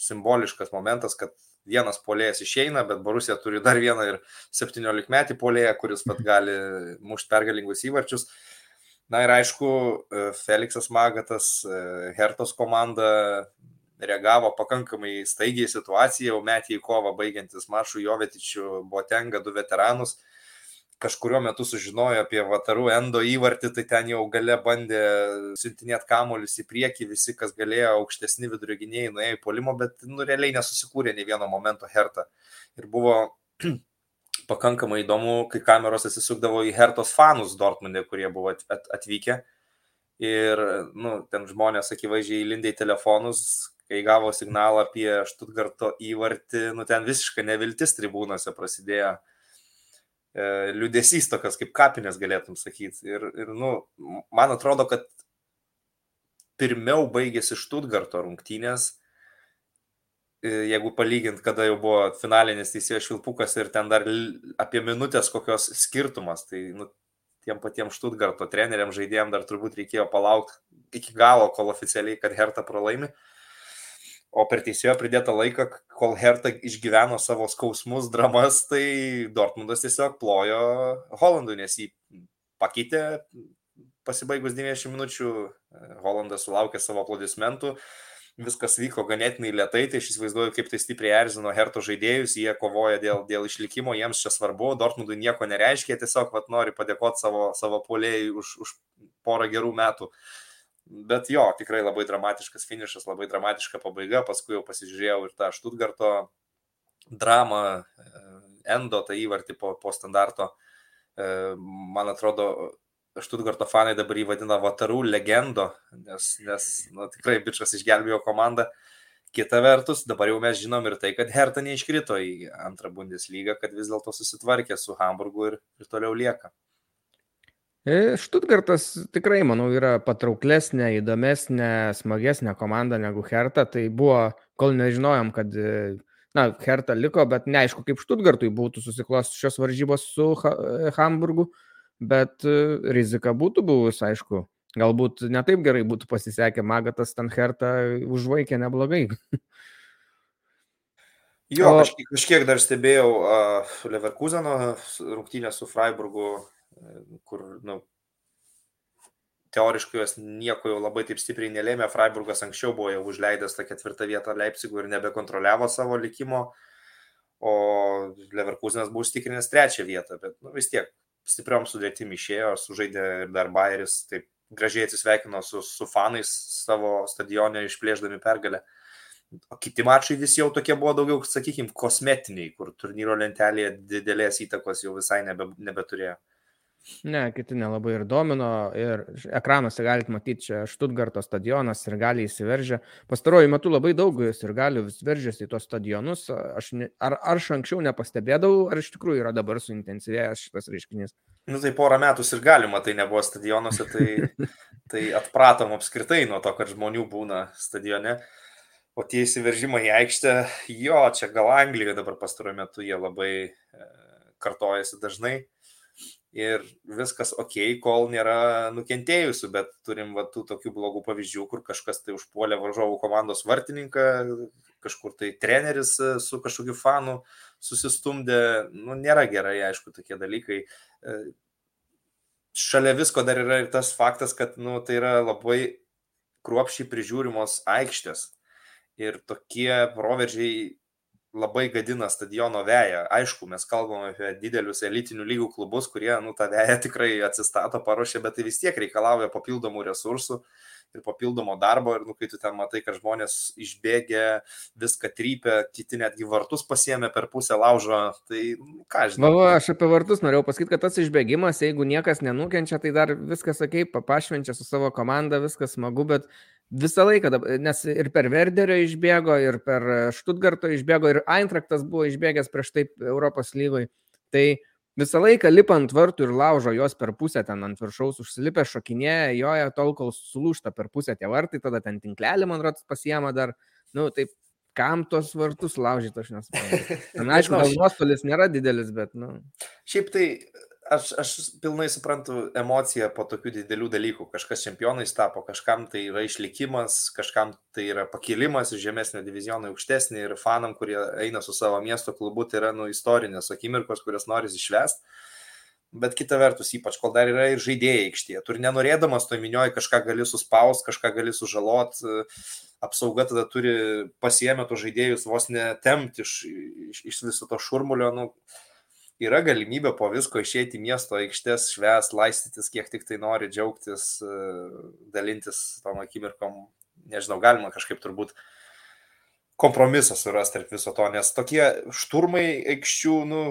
simboliškas momentas, kad vienas polėjas išeina, bet Borusija turi dar vieną ir 17 metį polėją, kuris pat gali mušti pergalingus įvarčius. Na ir aišku, e, Felixas Magatas, e, Hertos komanda reagavo pakankamai staigiai situaciją, jau metė į kovą baigiantis mašų Jovetičių, Botenga, du veteranus. Kažkurio metu sužinojo apie Vatarų Endo įvartį, tai ten jau gale bandė siuntinėti kamolius į priekį, visi, kas galėjo, aukštesni vidurio gynėjai nuėjo į polimo, bet nu, realiai nesusikūrė nei vieno momento Hertą. Ir buvo pakankamai įdomu, kai kameros atsisukdavo į Hertos fanus Dortmundė, kurie buvo atvykę. Ir nu, ten žmonės akivaizdžiai įlindė į telefonus, kai gavo signalą apie Štutgarto įvartį, nu ten visiškai neviltis tribūnose prasidėjo. E, liūdėsys tokios kaip kapinės galėtum sakyti. Ir, ir nu, man atrodo, kad pirmiau baigėsi Štutgarto rungtynės, jeigu palygint, kada jau buvo finalinis teisėjo švilpukas ir ten dar apie minutės kokios skirtumas, tai nu, tiem patiems Štutgarto treneriam, žaidėjim dar turbūt reikėjo palaukti iki galo, kol oficialiai, kad Hertha pralaimi. Uh, O per teisėjo pridėtą laiką, kol Hertha išgyveno savo skausmus, dramas, tai Dortmundas tiesiog plojo Holandui, nes jį pakeitė pasibaigus 90 minučių, Holandas sulaukė savo aplodismentų, viskas vyko ganėtinai lietai, tai aš įsivaizduoju, kaip tai stipriai erzino Herto žaidėjus, jie kovoja dėl, dėl išlikimo, jiems čia svarbu, Dortmundui nieko nereiškia, tiesiog vat, nori padėkoti savo, savo polėjai už, už porą gerų metų. Bet jo, tikrai labai dramatiškas finišas, labai dramatiška pabaiga. Paskui jau pasižiūrėjau ir tą Štutgarto dramą, e, Endo, tą įvartį po, po standarto. E, man atrodo, Štutgarto fanai dabar jį vadina Vatarų legendo, nes, nes nu, tikrai bičias išgelbėjo komandą. Kita vertus, dabar jau mes žinom ir tai, kad Hertha neiškrito į antrą Bundeslygą, kad vis dėlto susitvarkė su Hamburgu ir, ir toliau lieka. E, Štutgartas tikrai, manau, yra patrauklesnė, įdomesnė, smagesnė komanda negu Hertha. Tai buvo, kol nežinojom, kad, e, na, Hertha liko, bet neaišku, kaip Štutgartui būtų susiklos šios varžybos su Hamburgu, bet rizika būtų buvus, aišku. Galbūt netaip gerai būtų pasisekę, Magatas ten Hertha užvaikė neblogai. [LAUGHS] Jo, o... kažkiek, kažkiek dar stebėjau uh, Leverkuseno rungtynę su Freiburgu kur, nu, teoriškai jos nieko jau labai taip stipriai nelėmė. Freiburgas anksčiau buvo jau užleidęs tą ketvirtą vietą Leipzigų ir nebekontroliavo savo likimo, o Leverkusenas buvo užtikrinęs trečią vietą, bet nu, vis tiek stipriom sudėtim išėjo, sužaidė ir dar Bayeris, taip gražiai atsisveikino su, su fanais savo stadione išplėždami pergalę. O kiti mačai vis jau tokie buvo daugiau, sakykime, kosmetiniai, kur turnyro lentelėje didelės įtakos jau visai nebe, nebeturėjo. Ne, kiti nelabai ir domino. Ir ekranuose galite matyti, čia Štutgarto stadionas ir gali įsiveržę. Pastaruoju metu labai daug ir gali veržiasi į tos stadionus. Aš ne, ar, ar aš anksčiau nepastebėdavau, ar iš tikrųjų yra dabar suintensyvėjęs šitas reiškinys. Nu tai porą metų ir galima, tai nebuvo stadionuose, tai, [LAUGHS] tai atpratom apskritai nuo to, kad žmonių būna stadione. O tie įsiveržimai į aikštę, jo, čia gal Anglijoje dabar pastaruoju metu jie labai e, kartojasi dažnai ir viskas ok, kol nėra nukentėjusių, bet turim va, tų tokių blogų pavyzdžių, kur kažkas tai užpuolė varžovų komandos vartininką, kažkur tai treneris e, su kažkokiu fanu susistumdė, nu, nėra gerai, aišku, tokie dalykai. E, šalia visko dar yra ir tas faktas, kad nu, tai yra labai kruopšiai prižiūrimos aikštės. Ir tokie proveržiai labai gadina stadiono veją. Aišku, mes kalbame apie didelius elitinių lygų klubus, kurie, nu, tą veją tikrai atsistato, paruošia, bet tai vis tiek reikalauja papildomų resursų ir papildomo darbo. Ir, nu, kai tu ten matai, kad žmonės išbėgė, viską trypia, kiti netgi vartus pasiemė per pusę laužo, tai nu, ką žinau. Va, aš apie vartus norėjau pasakyti, kad tas išbėgimas, jeigu niekas nenukenčia, tai dar viskas, sakai, papašvenčia su savo komanda, viskas smagu, bet Visą laiką, nes ir per Verderio išbėgo, ir per Štutgarto išbėgo, ir Eintraktas buvo išbėgęs prieš tai Europos lygoj. Tai visą laiką lipant vartų ir laužo jos per pusę ten ant viršaus užsilipę, šokinėja, joja tol, kol sulūšta per pusę tie vartai, tada ten tinklelį, man rodos, pasiema dar, nu, taip, kam tos vartus laužyti, aš nesuprantu. [LAUGHS] Na, aišku, gal nuostolis nėra didelis, bet, nu. Šiaip tai aš, aš pilnai suprantu emociją po tokių didelių dalykų. Kažkas čempionais tapo, kažkam tai yra išlikimas, kažkam tai yra pakilimas iš žemesnio diviziono į aukštesnį ir fanam, kurie eina su savo miesto klubu, tai yra nu, istorinės akimirkos, kurias nori išvest. Bet kita vertus, ypač kol dar yra ir žaidėjai aikštėje. Tu ir nenorėdamas to minioji kažką gali suspaus, kažką gali sužalot, apsauga tada turi pasiemę tos žaidėjus vos netemti iš, iš, iš viso to šurmulio. Nu, yra galimybė po visko išeiti į miesto aikštės, šves, laistytis, kiek tik tai nori, džiaugtis, dalintis tom akimirkom. Nežinau, galima kažkaip turbūt kompromisą surasti tarp viso to, nes tokie šturmai aikščių, nu,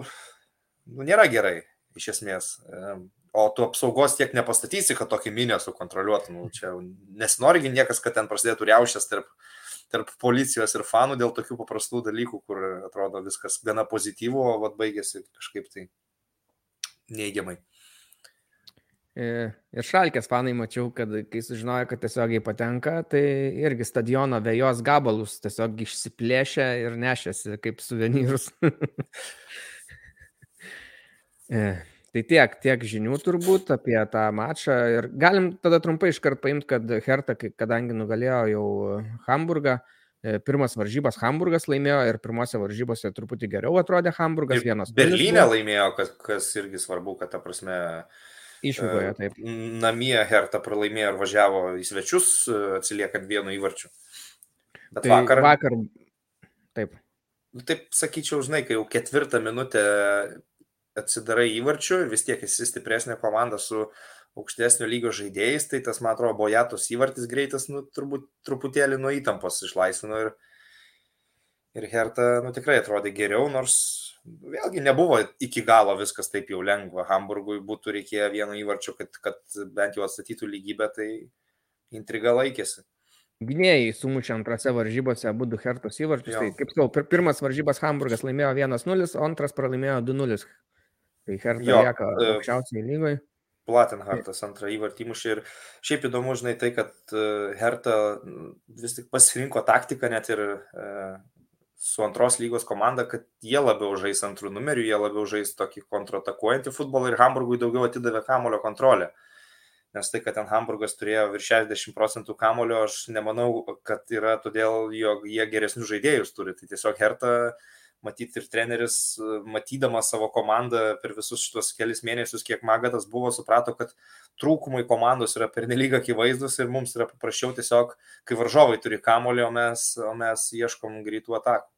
nu nėra gerai iš esmės. O tu apsaugos tiek nepastatysi, kad tokį minę sukontroliuotum. Nu, čia nesinorigi niekas, kad ten prasidėtų riaušės tarp, tarp policijos ir fanų dėl tokių paprastų dalykų, kur atrodo viskas gana pozityvu, o vad baigėsi kažkaip tai neigiamai. E, ir šalkės fanai mačiau, kad kai sužinojo, kad tiesiogiai patenka, tai irgi stadiono vėjos gabalus tiesiog išsiplėšė ir nešėsi kaip suvenyrus. [LAUGHS] E, tai tiek, tiek žinių turbūt apie tą mačą. Ir galim tada trumpai iškart paimti, kad Hertha, kadangi nugalėjo jau Hamburgą, e, pirmas varžybas Hamburgas laimėjo ir pirmose varžybose truputį geriau atrodė Hamburgas vienas. Berlyne laimėjo, kas, kas irgi svarbu, kad ta prasme. Išvykoje, taip. Namie Hertha pralaimėjo ir važiavo į svečius, atsiliekant vienu įvarčiu. Bet tai vakar. Vakar. Taip. Taip sakyčiau, žinai, kai jau ketvirtą minutę atsidarai įvarčių ir vis tiek esi stipresnė komanda su aukštesnio lygio žaidėjais, tai tas, man atrodo, bojatos įvartis greitas, nu, turbūt truputėlį nuo įtampos išlaisvino ir, ir Herta, nu, tikrai atrodė geriau, nors vėlgi nebuvo iki galo viskas taip jau lengva. Hamburgui būtų reikėję vieno įvarčio, kad, kad bent jau atstatytų lygybę, tai intriga laikėsi. Gynėjai sumušė antrose varžybose abu du Hertos įvarčius. Tai, kaip sakau, pirmas varžybas Hamburgas laimėjo 1-0, o antras pralaimėjo 2-0 Tai Hertha lieka e, aukščiausiai lygoje. Platenhartas antrą įvartį mušė ir šiaip įdomu, žinai, tai, kad e, Hertha vis tik pasirinko taktiką net ir e, su antros lygos komanda, kad jie labiau žais antrų numerių, jie labiau žais tokį kontratakuojantį futbolą ir Hamburgui daugiau atidavė kamulio kontrolę. Nes tai, kad ten Hamburgas turėjo virš 60 procentų kamulio, aš nemanau, kad yra todėl, jog jie geresnius žaidėjus turi. Tai tiesiog Hertha matyti ir treneris, matydamas savo komandą per visus šitos kelius mėnesius, kiek Magatas buvo, suprato, kad trūkumai komandos yra pernelyg akivaizdus ir mums yra paprasčiau tiesiog, kai varžovai turi kamolį, o mes, o mes ieškom greitų atakų.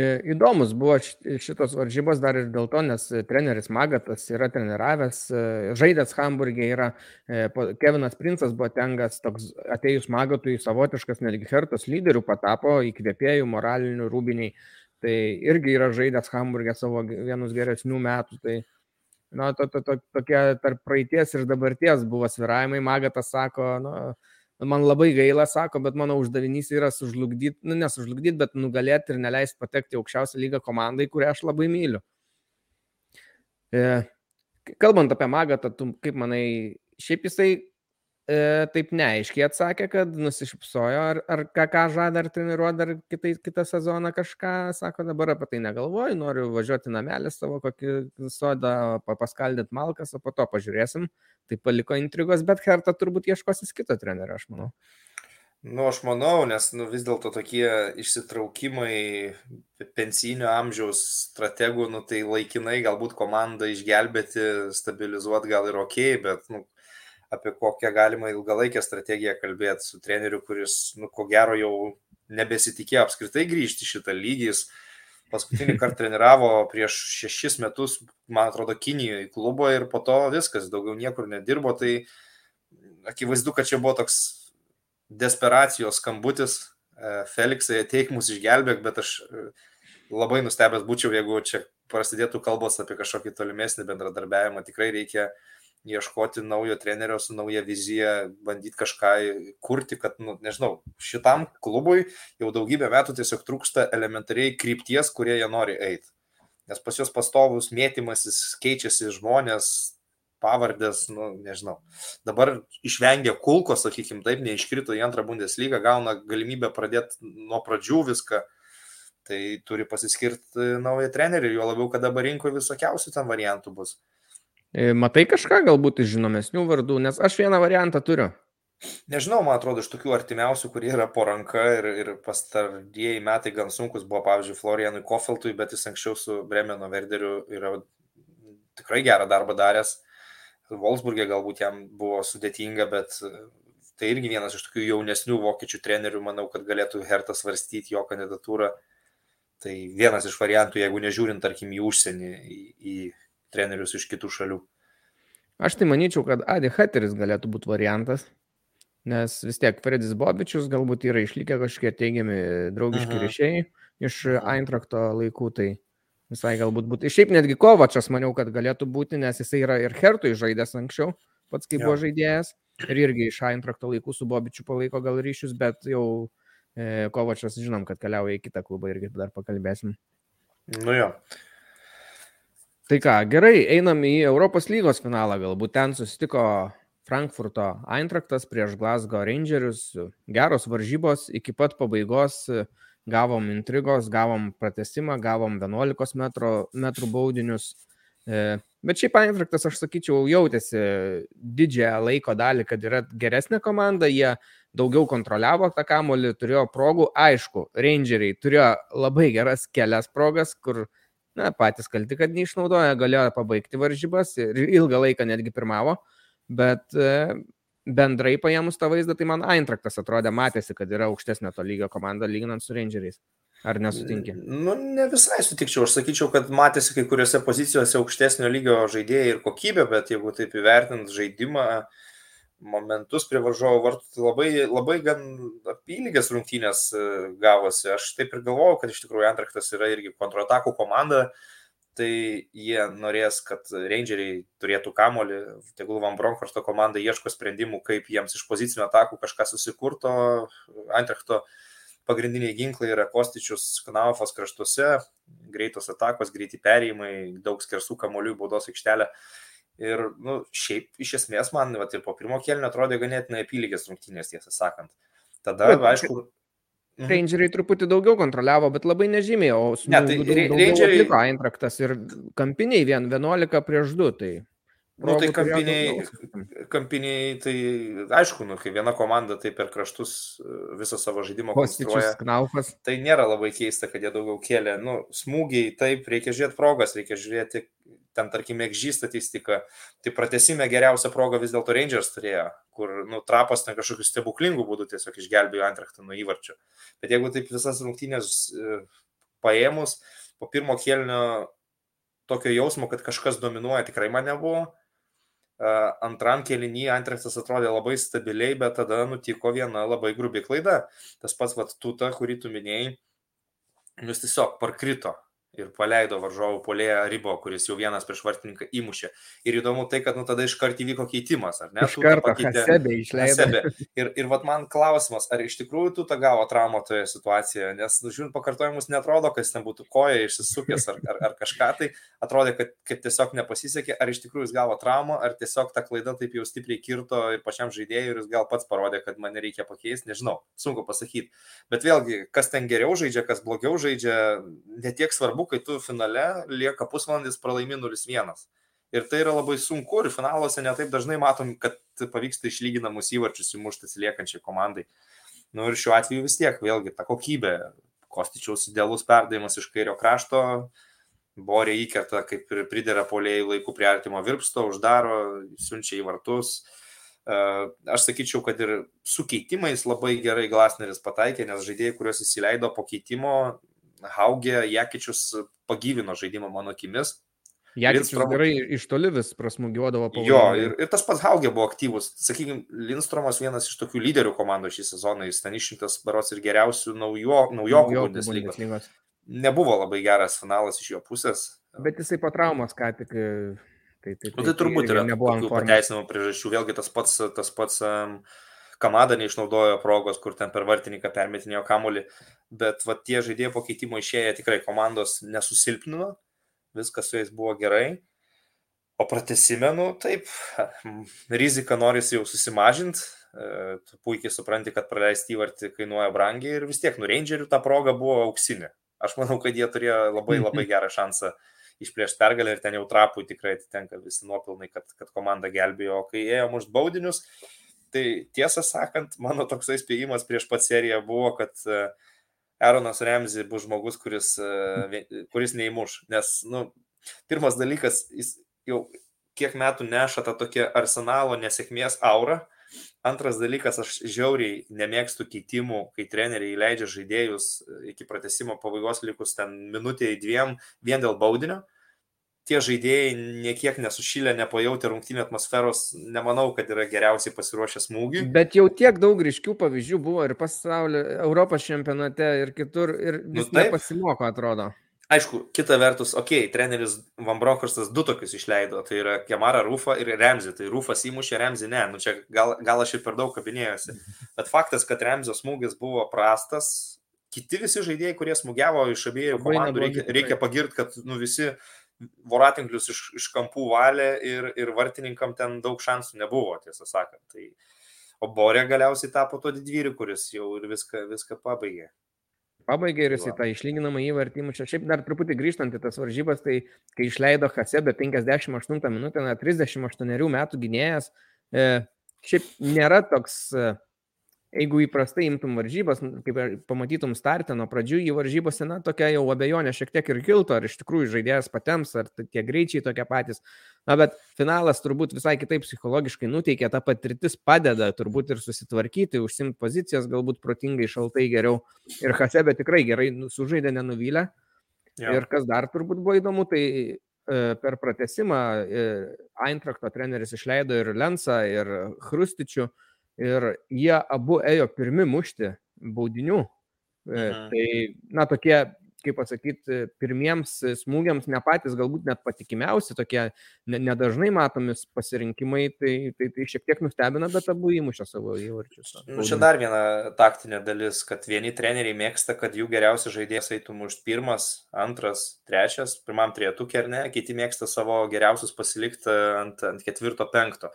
E, įdomus buvo šitos varžybos dar ir dėl to, nes treneris Magatas yra treniravęs, e, žaidęs Hamburgė yra, e, Kevinas Princas buvo tengas, toks atėjus Magatui savotiškas netgi Hertos lyderių patapo, įkvėpėjų, moralinių, rūbiniai. Tai irgi yra žaidęs Hamburgė savo vienus geresnių metų. Tai, na, to, to, to, tokie tarp praeities ir dabarties buvo sviravimai. Magatas sako, na, nu, man labai gaila, sako, bet mano uždavinys yra sužlugdyti, nu nesužlugdyti, bet nugalėti ir neleisti patekti aukščiausią lygą komandai, kurią aš labai myliu. E, kalbant apie Magatą, tu kaip manai, šiaip jisai e, taip neaiškiai atsakė, kad nusišypsojo, ar, ar ką, ką žada, ar treniruoti dar kitai, kitą sezoną kažką, sako, dabar apie tai negalvoju, noriu važiuoti namelį savo kokį sodą, paskaldyti malkas, o po to pažiūrėsim. Tai paliko intrigos, bet Herta turbūt ieškosis kito trenerio, aš manau. Nu, aš manau, nes nu, vis dėlto tokie išsitraukimai pensinio amžiaus strategų, nu, tai laikinai galbūt komandą išgelbėti, stabilizuoti gal ir ok, bet nu, apie kokią galima ilgalaikę strategiją kalbėti su treneriu, kuris, nu, ko gero jau nebesitikėjo apskritai grįžti šitą lygį. Jis paskutinį kartą treniravo prieš šešis metus, man atrodo, Kinijoje klubo ir po to viskas, daugiau niekur nedirbo. Tai akivaizdu, kad čia buvo toks desperacijos skambutis. E, Feliksai, ateik mus išgelbėk, bet aš e, labai nustebęs būčiau, jeigu čia prasidėtų kalbos apie kažkokį tolimesnį bendradarbiavimą. Tikrai reikia uh, ieškoti naujo trenerio su nauja vizija, bandyti kažką kurti, kad, nu, nežinau, šitam klubui jau daugybę metų tiesiog trūksta elementariai krypties, kurie jie nori eiti. Nes pas juos pastovus mėtymasis, keičiasi žmonės, pavardės, nu, nežinau. Dabar išvengė kulko, sakykim, taip, neiškrito į antrą Bundeslygą, gauna galimybę pradėti nuo pradžių viską. Tai turi pasiskirti naują trenerį, jo labiau, kad dabar rinkoje visokiausių ten variantų bus. E, matai kažką galbūt iš žinomesnių vardų, nes aš vieną variantą turiu. Nežinau, man atrodo, iš tokių artimiausių, kurie yra po ranka ir, ir pastarieji metai gan sunkus buvo, pavyzdžiui, Florianui Kofeltui, bet jis anksčiau su Bremeno Verderiu yra tikrai gerą darbą daręs. Wolfsburgė galbūt jam buvo sudėtinga, bet tai irgi vienas iš tokių jaunesnių vokiečių trenerių, manau, kad galėtų Hertą svarstyti jo kandidatūrą. Tai vienas iš variantų, jeigu nežiūrint, tarkim, į užsienį, į, į trenerius iš kitų šalių. Aš tai manyčiau, kad Adi Hateris galėtų būti variantas, nes vis tiek Fredis Bobičius galbūt yra išlikę kažkokie teigiami draugiški mhm. ryšiai iš. Eintrakto laikų, tai visai galbūt būtų. Šiaip netgi Kovačas maniau, kad galėtų būti, nes jisai yra ir Hertui žaidęs anksčiau, pats kaip buvo žaidėjas, ir irgi iš Eintrakto laikų su Bobičiu palaiko gal ryšius, bet jau e, Kovačas žinom, kad keliauja į kitą klubą irgi dar pakalbėsim. Nu jo. Tai ką, gerai, einam į Europos lygos finalą. Galbūt ten susitiko Frankfurto Eintraktas prieš Glasgow Rangerius. Geros varžybos iki pat pabaigos. Gavom intrigos, gavom pratesimą, gavom 11 metrų, metrų baudinius. E, bet šiaip Eintraktas, aš sakyčiau, jautėsi didžiąją laiko dalį, kad yra geresnė komanda, jie daugiau kontroliavo tą kamolį, turėjo progų. Aišku, Rangeriai turėjo labai geras kelias progas, kur na, patys kalti, kad neišnaudoja, galėjo pabaigti varžybas ir ilgą laiką netgi pirmavo, bet e, bendrai paėmus tą vaizdą, tai man Eintraktas atrodė, matėsi, kad yra aukštesnio to lygio komanda lyginant su Rangeriais. Ar nesutinki? Nu, ne visai sutikčiau. Aš sakyčiau, kad matėsi kai kuriuose pozicijose aukštesnio lygio žaidėjai ir kokybė, bet jeigu taip įvertint žaidimą, uh, momentus prie varžovo vartų, tai labai, labai gan apylygės rungtynės e, gavosi. Aš taip ir galvojau, kad iš tikrųjų Antraktas yra irgi kontratakų komanda, tai jie norės, kad Rangeriai turėtų kamolį, tegul Van Bronckhorsto komanda ieško sprendimų, kaip jiems iš pozicinių atakų kažką susikurto. Antrakto pagrindiniai ginklai yra Kostičius, Knaufas kraštuose, greitos atakos, greiti perėjimai, daug skersų kamolių baudos aikštelė. Ir, nu, šiaip iš esmės man, va, ir po pirmo kelnio atrodė ganėtinai apylygės rungtynės, tiesą sakant. Tada, bet, aišku. Mhm. Rangeriai truputį daugiau kontroliavo, bet labai nežymiai, o su ne, tai Rangeriai atliko Eintraktas ir kampiniai vien 11 prieš 2, tai Nu, tai kampiniai, kampiniai, tai aišku, nu, kai viena komanda tai per kraštus e, visą savo žaidimą konstruoja. Knaufas. Tai nėra labai keista, kad jie daugiau kėlė. Nu, smūgiai, taip, reikia žiūrėti progas, reikia žiūrėti, ten, tarkim, XG statistika. Tai pratesime geriausią progą vis dėlto Rangers turėjo, kur, nu, trapas ten kažkokiu stebuklingų būdų tiesiog išgelbėjo antraktą nuo įvarčio. Bet jeigu taip visas rungtynės e, paėmus, po pirmo kėlinio tokio jausmo, kad kažkas dominuoja, tikrai man nebuvo antram kelnyje Antreksas atrodė labai stabiliai, bet tada nutiko viena labai grubi klaida. Tas pats vat tuta, kurį tu minėjai, jis tiesiog parkrito ir paleido varžovų polėje Rybo, kuris jau vienas prieš vartininką įmušė. Ir įdomu tai, kad nu, tada iškart įvyko keitimas, ar ne? Iš karto Hasebe išleido. Hasebe. Ir, ir vat man klausimas, ar iš tikrųjų tu tą gavo traumą toje situacijoje, nes, nu, žiūrint, pakartojimus netrodo, kad jis ten būtų koja išsisukęs ar, ar, ar kažką, tai atrodė, kad, kad tiesiog nepasisekė, ar iš tikrųjų jis gavo traumą, ar tiesiog ta klaida taip jau stipriai kirto ir pačiam žaidėjui ir jis gal pats parodė, kad mane reikia pakeisti, nežinau, sunku pasakyti. Bet vėlgi, kas ten geriau žaidžia, kas blogiau žaidžia, netiek svarbu svarbu, kai tu finale lieka pusvalandis pralaimi 0-1. Ir tai yra labai sunku ir finaluose netaip dažnai matom, kad pavyksta išlyginamus įvarčius įmušti atsiliekančiai komandai. Nu ir šiuo atveju vis tiek, vėlgi, ta kokybė. Kostičiaus idealus perdavimas iš kairio krašto, Borė įkerta, kaip ir pridėra polėjai laiku prie artimo virpsto, uždaro, siunčia į vartus. E, aš sakyčiau, kad ir su keitimais labai gerai Glasneris pataikė, nes žaidėjai, kuriuos įsileido po keitimo, Haugė Jekičius pagyvino žaidimą mano akimis. Jekičius Lindstrom... gerai iš toli vis prasmugiuodavo po Jo, ir, ir tas pats Haugė buvo aktyvus. Sakykime, Lindstromas vienas iš tokių lyderių komandų šį sezoną, jis ten išrinktas baros ir geriausių naujo, naujokų Bundeslygos. Nebuvo labai geras finalas iš jo pusės. Bet jisai po traumos ką tik. Tai, tai, tai, nu, tai turbūt yra pateisinamų priežasčių. Vėlgi tas pats, tas pats um, Kamada neišnaudojo progos, kur ten per vartininką permetinėjo kamulį, bet va, tie žaidėjai po keitimo išėję tikrai komandos nesusilpnino, viskas su jais buvo gerai. O pratesimenu, taip, rizika norisi jau susimažinti, e, puikiai supranti, kad praleisti įvartį kainuoja brangiai ir vis tiek, nu, Rangerių ta proga buvo auksinė. Aš manau, kad jie turėjo labai labai gerą šansą išplėšti pergalę ir ten jau trapui tikrai atitenka visi nuopilnai, kad, kad komanda gelbėjo, kai ėjo mušt baudinius, Tai tiesą sakant, mano toksai spėjimas prieš pat seriją buvo, kad Aaronas Remzi bus žmogus, kuris, kuris neįmuš. Nes, nu, pirmas dalykas, jis jau kiek metų neša tą tokią arsenalo nesėkmės aurą. Antras dalykas, aš žiauriai nemėgstu keitimų, kai treneriai leidžia žaidėjus iki pratesimo pabaigos likus ten minutėje dviem vien dėl baudinio. Tie žaidėjai niekiek nesušylę, nepajauti rungtynio atmosferos, nemanau, kad yra geriausiai pasiruošę smūgiui. Bet jau tiek daug ryškių pavyzdžių buvo ir pasaulio, Europos čempionate ir kitur ir vis nu, nepasimoko, atrodo. Aišku, kita vertus, okei, okay, treneris Van Bronckhortas du tokius išleido, tai yra Kemara Rūfa ir Remzi, tai Rūfas įmušė Remzi, ne, nu čia gal, gal aš ir per daug kabinėjusi, bet faktas, kad Remzio smūgis buvo prastas, kiti visi žaidėjai, kurie smūgiavo iš abiejų komandų, reikia, reikia pagirti, kad nu, visi voratinklius iš, iš kampų valė ir, ir vartininkam ten daug šansų nebuvo, tiesą sakant. Tai, o Borė galiausiai tapo to didvyriu, kuris jau ir viską, viską pabaigė pabaigė ir jisai tą išlyginamą įvartį mušė. Šiaip dar truputį grįžtant į tas varžybas, tai kai išleido Hasebe 58 minutę, na, 38 metų gynėjas, e, šiaip nėra toks e, jeigu įprastai imtum varžybas, kaip pamatytum startę nuo pradžių į varžybose, na, tokia jau abejonė šiek tiek ir kiltų, ar iš tikrųjų žaidėjas patems, ar tie greičiai tokie patys. Na, bet finalas turbūt visai kitaip psichologiškai nuteikia, ta patirtis padeda turbūt ir susitvarkyti, užsimti pozicijas, galbūt protingai, šaltai geriau. Ir Hasebe tikrai gerai nu, sužaidė, nenuvylė. Ja. Ir kas dar turbūt buvo įdomu, tai e, per pratesimą e, Eintrakto treneris išleido ir Lensą, ir Hrustičių. Ir jie abu ėjo pirmi mušti baudinių. Aha. Tai, na, tokie, kaip pasakyti, pirmiems smūgiams ne patys galbūt net patikimiausi, tokie nedažnai matomi pasirinkimai, tai, tai, tai šiek tiek nustebina, bet abu įmušė savo įvarčius. Nu, čia dar viena taktinė dalis, kad vieni treneriai mėgsta, kad jų geriausias žaidėjas eitų mušti pirmas, antras, trečias, pirmam trietukė ar ne, kiti mėgsta savo geriausius pasilikti ant, ant ketvirto, penkto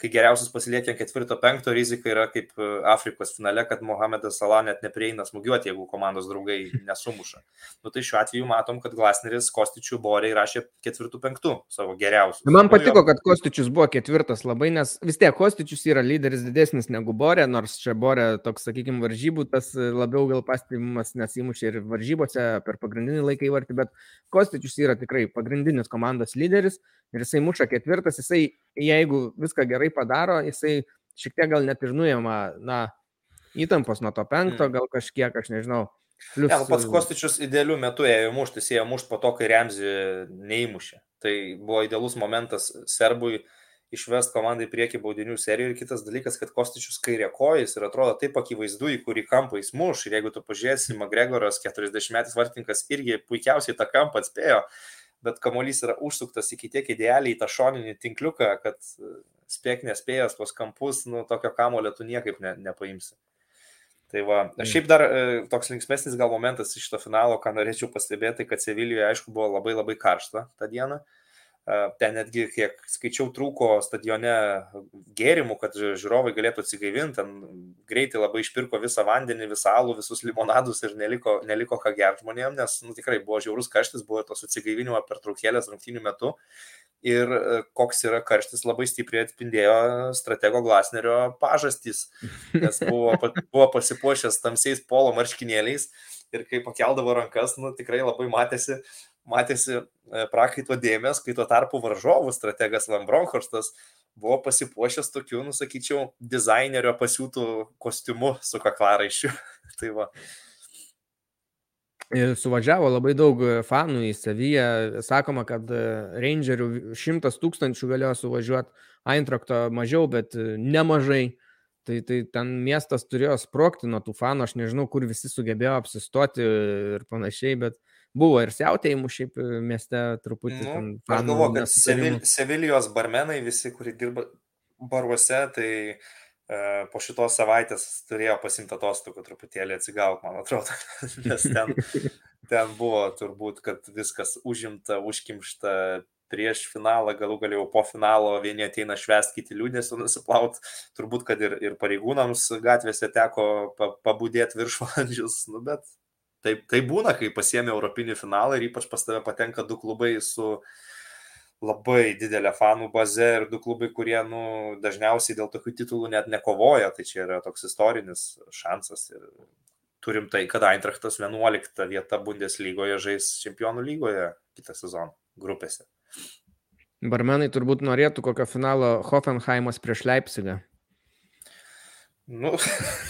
kai geriausias pasilieki ant ketvirto, penkto, rizika yra kaip e, Afrikos finale, kad Mohamedas Salah net neprieina smūgiuoti, jeigu komandos draugai nesumuša. Nu, tai šiuo atveju matom, kad Glasneris Kostičių Borė įrašė ketvirtų, penktų savo geriausius. Man patiko, kad Kostičius buvo ketvirtas labai, nes vis tiek Kostičius yra lyderis didesnis negu Borė, nors čia Borė toks, sakykime, varžybų, tas labiau gal pastebimas, nes įmušė ir varžybose per pagrindinį laiką įvartį, bet Kostičius yra tikrai pagrindinis komandos lyderis ir jisai muša ketvirtas, jisai, jeigu viską gerai padaro, jisai šiek tiek gal net ir nuėma, na, įtampos nuo to penkto, mm. gal kažkiek, aš nežinau. Plius... Ja, pats Kostičius idealiu metu ėjo muštis, ėjo mušti po to, kai Remzi neįmušė. Tai buvo idealus momentas serbui išvest komandą į priekį baudinių serijų ir kitas dalykas, kad Kostičius kairė kojas ir atrodo taip akivaizdu, į kurį kampą jis muš. Ir jeigu tu pažiūrėsi, Magregoras 40 metais vartininkas irgi puikiausiai tą kampą atspėjo bet kamuolys yra užsuktas iki tiek idealiai į tą šoninį tinkliuką, kad spėk nespėjęs tuos kampus, nu, tokio kamulio tu niekaip ne, nepaimsi. Tai va, mm. šiaip dar e, toks linksmesnis gal momentas iš to finalo, ką norėčiau pastebėti, kad Sevilijoje aišku buvo labai labai karšta tą dieną. Uh, Ten netgi, kiek skaičiau, trūko stadione gėrimų, kad žiūrovai galėtų atsigaivinti. Ten greitai labai išpirko visą vandenį, visą alų, visus limonadus ir neliko, neliko ką gerti žmonėm, nes nu, tikrai buvo žiaurus karštis, buvo tos atsigaivinimo pertraukėlės rungtynių metu. Ir e, koks yra karštis labai stipriai atspindėjo stratego Glasnerio pažastys, nes buvo, buvo pasipuošęs tamsiais polo marškinėliais ir kai pakeldavo rankas, nu, tikrai labai matėsi, matėsi e, prakaito dėmesio, kai tuo tarpu varžovų strategas Van Bronkhorstas buvo pasipuošęs tokiu, nusakyčiau, dizainerio pasiūtų kostiumu su kaklaraiščiu. [LAUGHS] tai va. Ir suvažiavo labai daug fanų į Savyje. Sakoma, kad e, Rangerių šimtas tūkstančių galėjo suvažiuoti, Eintrakto mažiau, bet e, nemažai. Tai, tai ten miestas turėjo sprokti nuo tų fanų, aš nežinau, kur visi sugebėjo apsistoti ir panašiai, bet buvo ir siautėjimų šiaip e, mieste truputį. Nu, aš galvoju, kad Sevil, Sevilijos barmenai, visi, kurie dirba baruose, tai e, po šitos savaitės turėjo pasimti atostogų truputėlį atsigauti, man atrodo, [LAUGHS] nes ten, ten buvo turbūt, kad viskas užimta, užkimšta, prieš finalą, galų galiau po finalo vieni ateina švęsti, kiti liūdėsi nusiplaut. Turbūt, kad ir, ir pareigūnams gatvėse teko pabudėti viršvalandžius, nu, bet taip, tai būna, kai pasiemi Europinį finalą ir ypač pas tave patenka du klubai su labai didelė fanų baze ir du klubai, kurie nu, dažniausiai dėl tokių titulų net nekovoja, tai čia yra toks istorinis šansas. Ir turim tai, kad Eintrachtas 11 vieta Bundeslygoje žais čempionų lygoje kitą sezoną grupėse. Barmenai turbūt norėtų kokio finalo Hoffenheimas prieš Leipzigą. Nu,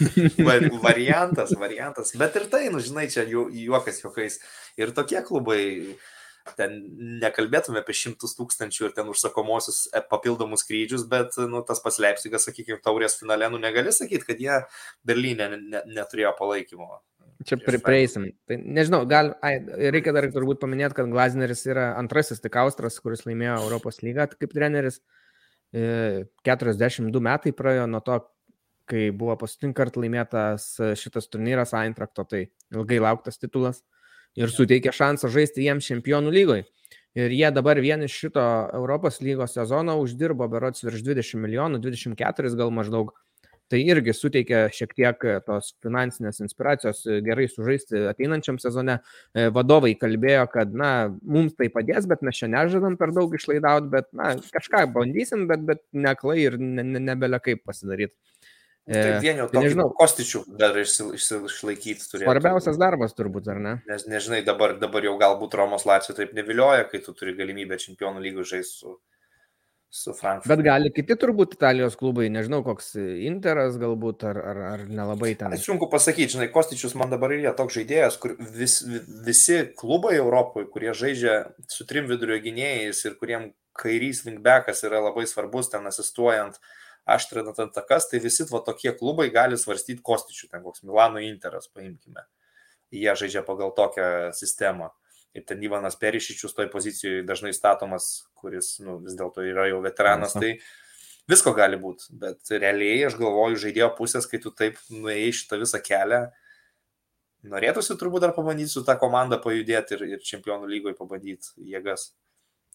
[LAUGHS] variantas, variantas. Bet ir tai, nu, žinai, čia ju, juokas juokais. Ir tokie klubai, ten nekalbėtume apie šimtus tūkstančių ir ten užsakomosius e, papildomus skrydžius, bet, nu, tas pats Leipzigas, sakykime, taurės finale, nu, negali sakyti, kad jie Berlyne ne, ne, neturėjo palaikymo. Čia pri, prieisim. Tai nežinau, gal, ai, reikia dar turbūt paminėti, kad Glazneris yra antrasis tik Austras, kuris laimėjo Europos lygą kaip treneris. 42 e, metai praėjo nuo to, kai buvo paskutinį kartą laimėtas šitas turnyras Eintrakto, tai ilgai lauktas titulas ir suteikė šansą žaisti jiems čempionų lygoje. Ir jie dabar vien iš šito Europos lygos sezono uždirbo berots virš 20 milijonų, 24 gal maždaug. Tai irgi suteikia šiek tiek tos finansinės inspiracijos gerai sužaisti ateinančiam sezone. E, vadovai kalbėjo, kad, na, mums tai padės, bet mes čia nežadam per daug išlaidauti, bet, na, kažką bandysim, bet, bet neklai ir ne, ne, nebelė kaip pasidaryti. Tai e, vien jau tai nežinau, kostičių dar išlaikyti turėtų. Svarbiausias darbas turbūt, ar ne? Nes nežinai, dabar, dabar jau galbūt Romos Lacijo taip nevilioja, kai tu turi galimybę čempionų lygų žaisti su, su Frankfurtu. Bet gali kiti turbūt Italijos klubai, nežinau, koks Interas galbūt, ar, ar, ar nelabai ten. Sunku pasakyti, žinai, Kostičius man dabar yra toks žaidėjas, kur vis, visi klubai Europoje, kurie žaidžia su trim vidurio gynėjais ir kuriem kairys wingbekas yra labai svarbus ten asistuojant, uh, aštrinant atakas, tai visi va, tokie klubai gali svarstyti kostičių, ten koks Milano Interas, paimkime. Jie žaidžia pagal tokią sistemą. Ir ten Ivanas Perišičius toj pozicijoje dažnai statomas, kuris nu, vis dėlto yra jau veteranas, tai visko gali būti. Bet realiai aš galvoju, žaidėjo pusės, kai tu taip nuėjai šitą visą kelią, norėtųsi turbūt dar pabandyti su tą komandą pajudėti ir, ir čempionų lygoje pabandyti jėgas.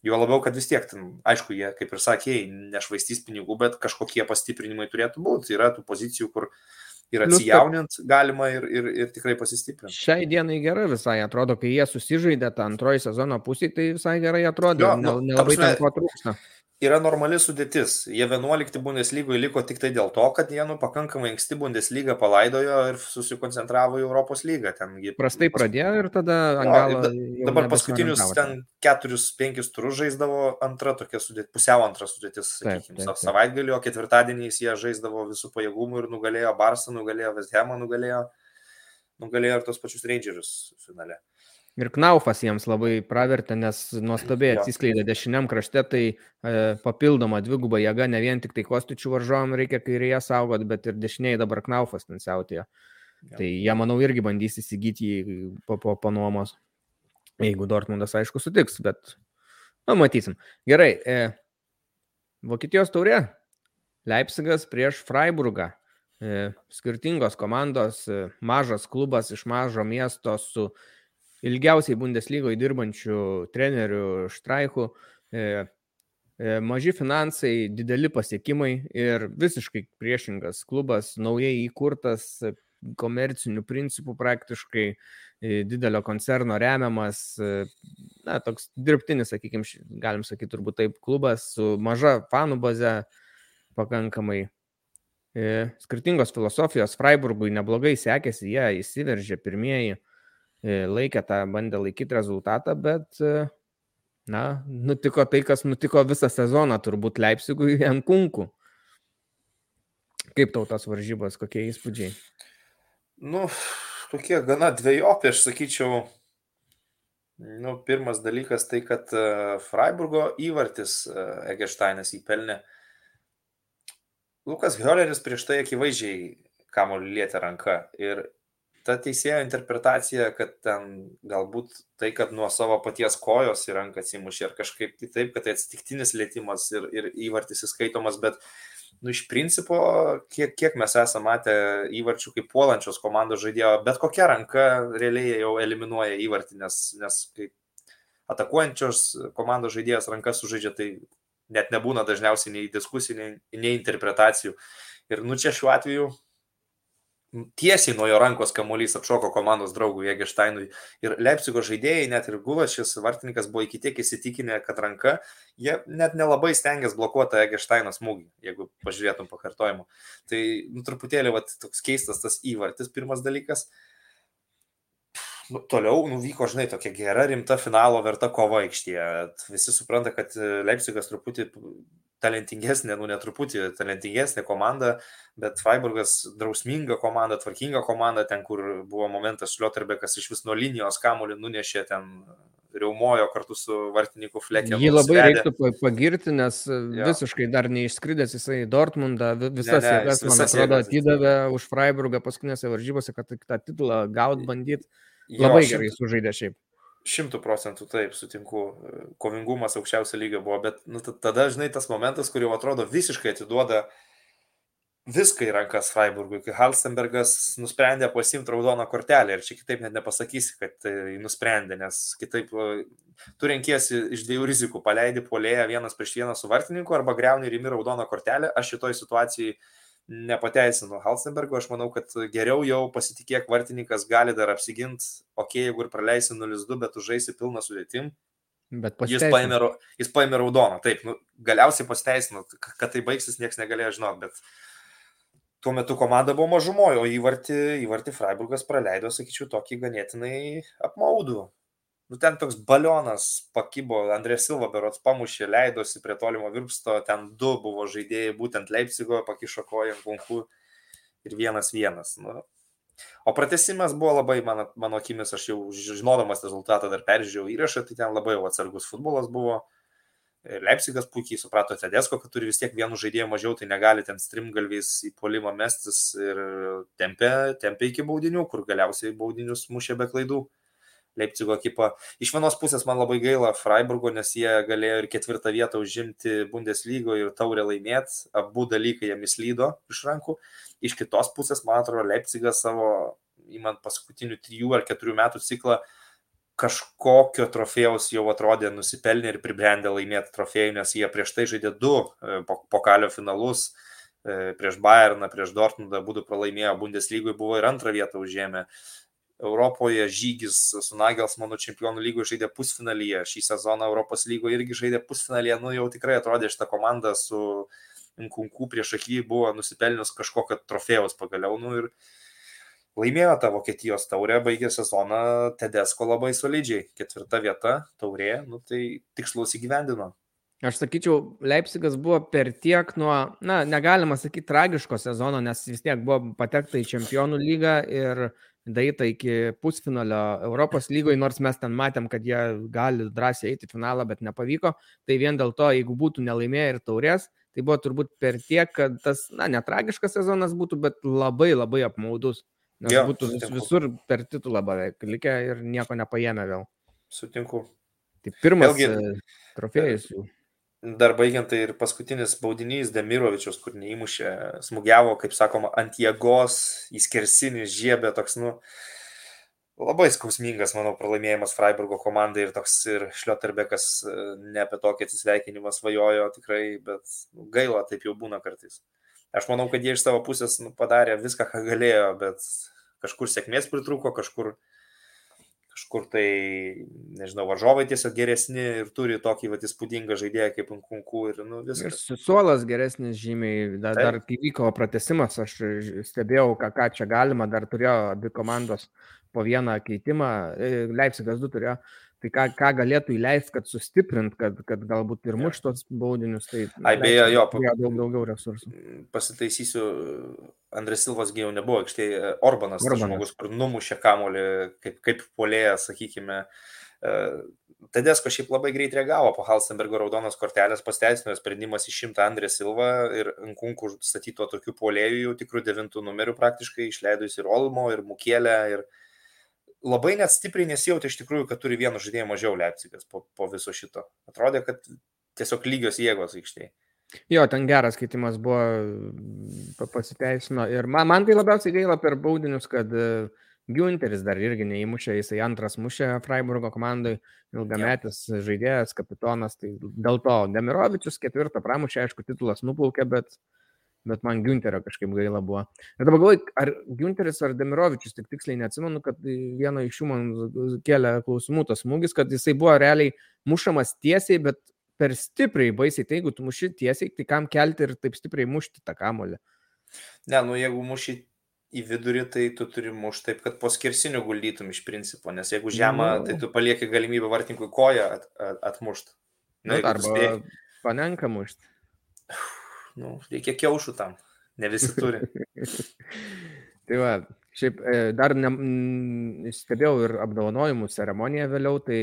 Jo labiau, kad vis tiek, ten, aišku, jie, kaip ir sakė, nešvaistys pinigų, bet kažkokie pastiprinimai turėtų būti. Yra tų pozicijų, kur ir atsijaunint galima ir, ir, ir tikrai pasistiprinti. Šiai dienai gerai visai atrodo, kai jie susižaidė tą antroji sezono pusį, tai visai gerai atrodo, nu, nelabai ten ko trūksta yra normali sudėtis. Jie 11 Bundeslygoje liko tik tai dėl to, kad jie nu, pakankamai anksti Bundeslygą palaidojo ir susikoncentravo į Europos lygą. Ten, jie... Prastai pradėjo ir tada Angalo. Da, dabar paskutinius ten 4-5 turus žaisdavo antra tokia sudėtis, pusiau antra sudėtis, sakykime, savaitgalį, o ketvirtadieniais jie žaisdavo visų pajėgumų ir nugalėjo Barsą, nugalėjo Vesthemą, nugalėjo, nugalėjo ir tos pačius Rangerius finale. Ir Knaufas jiems labai pravertė, nes nuostabiai atsiskleidė dešiniam krašte, tai e, papildoma dviguba jėga, ne vien tik tai kostičių varžovom reikia kairėje saugot, bet ir dešiniai dabar Knaufas ten siautėjo. Ja. Tai jie, manau, irgi bandys įsigyti jį po, po, po nuomos, jeigu Dortmundas, aišku, sutiks, bet, na, matysim. Gerai, e, Vokietijos taurė, Leipzigas prieš Freiburgą. E, skirtingos komandos, e, mažas klubas iš mažo miesto su ilgiausiai Bundeslygoje dirbančių trenerių štraikų, e, e, maži finansai, dideli pasiekimai ir visiškai priešingas klubas, naujai įkurtas, komercinių principų praktiškai, e, didelio koncerno remiamas, e, na, toks dirbtinis, sakykime, galim sakyti turbūt taip, klubas su maža fanų baze pakankamai. E, skirtingos filosofijos Freiburgui neblogai sekėsi, jie įsiveržė pirmieji laikė tą, bandė laikyti rezultatą, bet, e, na, nutiko tai, kas nutiko visą sezoną, turbūt Leipzigui [LAUGHS] ant kunkų. Kaip tau tas varžybos, kokie įspūdžiai? Nu, tokie gana dviejopi, aš sakyčiau. Nu, pirmas dalykas tai, kad e, Freiburgo įvartis Egesteinas įpelnė. Lukas Hioleris prieš tai akivaizdžiai kamuolį lietė ranką ir ta teisėjo interpretacija, kad ten galbūt tai, kad nuo savo paties kojos į ranką atsimušė ar kažkaip kitaip, kad tai atsitiktinis lėtimas ir, ir įvartis įskaitomas, bet nu, iš principo, kiek, kiek mes esame matę įvarčių kaip puolančios komandos žaidėjo, bet kokia ranka realiai jau eliminuoja įvartį, nes, nes kai atakuojančios komandos žaidėjas rankas sužaidžia, tai net nebūna dažniausiai nei diskusijų, nei, nei interpretacijų. Ir nu čia šiuo atveju tiesiai nuo jo rankos kamuolys apšoko komandos draugui Jėgeštainui. Ir Leipzigo žaidėjai, net ir Gulas, šis vartininkas buvo iki tiek įsitikinę, kad ranka, jie net nelabai stengiasi blokuoti Jėgeštaino smūgį, jeigu pažiūrėtum pakartojimu. Tai nu, truputėlį va, toks keistas tas įvartis, pirmas dalykas. Nu, toliau nuvyko, žinai, tokia gera, rimta finalo verta kova aikštėje. Visi supranta, kad Leipzigas truputį talentingesnė, nu netruputį talentingesnė komanda, bet Freiburgas drausminga komanda, tvarkinga komanda, ten kur buvo momentas Šlioterbekas iš vis nuo linijos kamuolį nunešė ten riaumojo kartu su vartininku Flekė. Jį labai svedė. reiktų pagirti, nes ja. visiškai dar neišskridęs jisai Dortmundą, visas jėgas, man atrodo, atidavė už Freiburgą paskutinėse varžybose, kad tą titulą gaut bandyt. Labai jo, gerai sužaidė šiaip. Šimtų procentų taip, sutinku, kovingumas aukščiausio lygio buvo, bet nu, tada, žinai, tas momentas, kur jau atrodo visiškai atiduoda viską į rankas Freiburgui, kai Halstenbergas nusprendė pasimti raudoną kortelę ir čia kitaip net nepasakysi, kad tai nusprendė, nes kitaip tu renkiesi iš dviejų rizikų, paleidi polėje vienas prieš vieną su vartininku arba greuni rimi raudoną kortelę, aš šitoj situacijai nepateisinu Halstenbergo, aš manau, kad geriau jau pasitikėk vartininkas gali dar apsiginti, okei, okay, jeigu ir praleisi 0-2, bet tu žaisi pilną sudėtim. Bet jis paėmė, jis paėmė raudoną, taip, nu, galiausiai pasiteisino, kad tai baigsis, niekas negalėjo žinot, bet tuo metu komanda buvo mažumojo, o įvartį, įvartį Freiburgas praleido, sakyčiau, tokį ganėtinai apmaudų nu ten toks balionas pakibo, Andrė Silva berots pamušė, leidosi prie tolimo virpsto, ten du buvo žaidėjai, būtent Leipzigo pakišo koją kunku ir vienas vienas. Nu. O pratesimas buvo labai, mano, mano akimis, aš jau žinodamas rezultatą dar peržiūrėjau įrašą, tai ten labai atsargus futbolas buvo. Leipzigas puikiai suprato Tedesko, kad turi vis tiek vienu žaidėju mažiau, tai negali ten strimgalviais į polimą mestis ir tempė, tempė iki baudinių, kur galiausiai baudinius mušė be klaidų. Leipzigo ekipą. Iš vienos pusės man labai gaila Freiburgo, nes jie galėjo ir ketvirtą vietą užimti Bundeslygoje ir taurę laimėti, abu dalykai jie mislydo iš rankų. Iš kitos pusės, man atrodo, Leipzigas savo, įmant paskutinių trijų ar keturių metų ciklą, kažkokio trofėjaus jau atrodė nusipelnė ir pribrendę laimėti trofėjų, nes jie prieš tai žaidė du e, pokalio finalus e, prieš Bayerną, prieš Dortmundą, būtų pralaimėjo Bundeslygoje, buvo ir antrą vietą užėmę. Europoje žygis su Nagelsmanu čempionų lygoje žaidė pusfinalyje, šį sezoną Europos lygoje irgi žaidė pusfinalyje, nu jau tikrai atrodė šitą komandą su Nkunku prieš akį buvo nusipelnius kažkokio trofėjaus pagaliau, nu ir laimėjo tą Vokietijos taurę, baigė sezoną Tedesko labai solidžiai, ketvirta vieta taurė, nu tai tikslus įgyvendino. Aš sakyčiau, Leipzigas buvo per tiek nuo, na, negalima sakyti tragiško sezono, nes vis tiek buvo patekta į čempionų lygą ir daeita iki pusfinalio Europos lygoje, nors mes ten matėm, kad jie gali drąsiai eiti į finalą, bet nepavyko. Tai vien dėl to, jeigu būtų nelaimėję ir taurės, tai buvo turbūt per tiek, kad tas, na, netragiškas sezonas būtų, bet labai labai apmaudus. Nes jo, būtų vis, visur per titulą beveik likę ir nieko nepaėmė vėl. Sutinku. Tai pirmas Vėlgi, trofėjus jų dar baigiant, tai ir paskutinis baudinys Demirovičius, kur neįmušė, smūgiavo, kaip sakoma, ant jėgos, įskersinį žiebę, toks, nu, labai skausmingas, manau, pralaimėjimas Freiburgo komandai ir toks ir Šlioterbekas e, ne apie tokį atsisveikinimą svajojo tikrai, bet nu, gaila, taip jau būna kartais. Aš manau, kad jie iš savo pusės nu, padarė viską, ką galėjo, bet kažkur sėkmės pritruko, kažkur kažkur tai, nežinau, varžovai tiesiog geresni ir turi tokį vat, įspūdingą žaidėją kaip Nkunku ir nu, viskas. Ir suolas geresnis žymiai, dar, Taip. dar kai vyko pratesimas, aš stebėjau, ką, ką čia galima, dar turėjo abi komandos po vieną keitimą, e, Leipzigas 2 turėjo, tai ką, ką galėtų įleisti, kad sustiprint, kad, kad galbūt ir muštos baudinius, tai Ai, beje, jo, daug daugiau resursų. Pasitaisysiu, Andrės Silvas jau nebuvo aikštėje, Orbanas, Orbanas. žmogus, kur numušė kamolį kaip, kaip polėjas, sakykime. E, Tedesko šiaip labai greit reagavo po Halstenbergo raudonos kortelės, pasteisino sprendimas išimti Andrė Silvą ir Nkunkų statyto tokių polėjų jau tikrų devintų numerių praktiškai, išleidus ir Olmo, ir Mukėlę, ir labai net stipriai nesijauti iš tikrųjų, kad turi vienu žaidėju mažiau Leipzigas po, po viso šito. Atrodė, kad tiesiog lygios jėgos aikštėje. Jo, ten geras keitimas buvo, pasiteisino. Ir man, man tai labiausiai gaila per baudinius, kad uh, Günteris dar irgi neįmušė, jisai antras mušė Freiburgo komandai, ilgametis ja. žaidėjas, kapitonas, tai dėl to Demirovičius ketvirtą pramušė, aišku, titulas nuplaukė, bet, bet man Günterio kažkaip gaila buvo. Ir dabar galvoju, ar Günteris ar Demirovičius, tik tiksliai neatsimenu, kad vieno iš jų man kėlė klausimų tas smūgis, kad jisai buvo realiai mušamas tiesiai, bet per stipriai, baisiai, tai jeigu tu muši tiesiai, tai kam kelti ir taip stipriai mušti tą kamolį? Ne, nu jeigu muši į vidurį, tai tu turi mušti taip, kad po skirsinių guldytum iš principo, nes jeigu žemą, no. tai tu palieki galimybę vartininkui koją at, at, atmušti. Nu, arba spėj... panenka mušti. Nu, reikia kiaušų tam, ne visi turi. [LAUGHS] tai va, Šiaip e, dar ne, stebėjau ir apdovanojimų ceremoniją vėliau, tai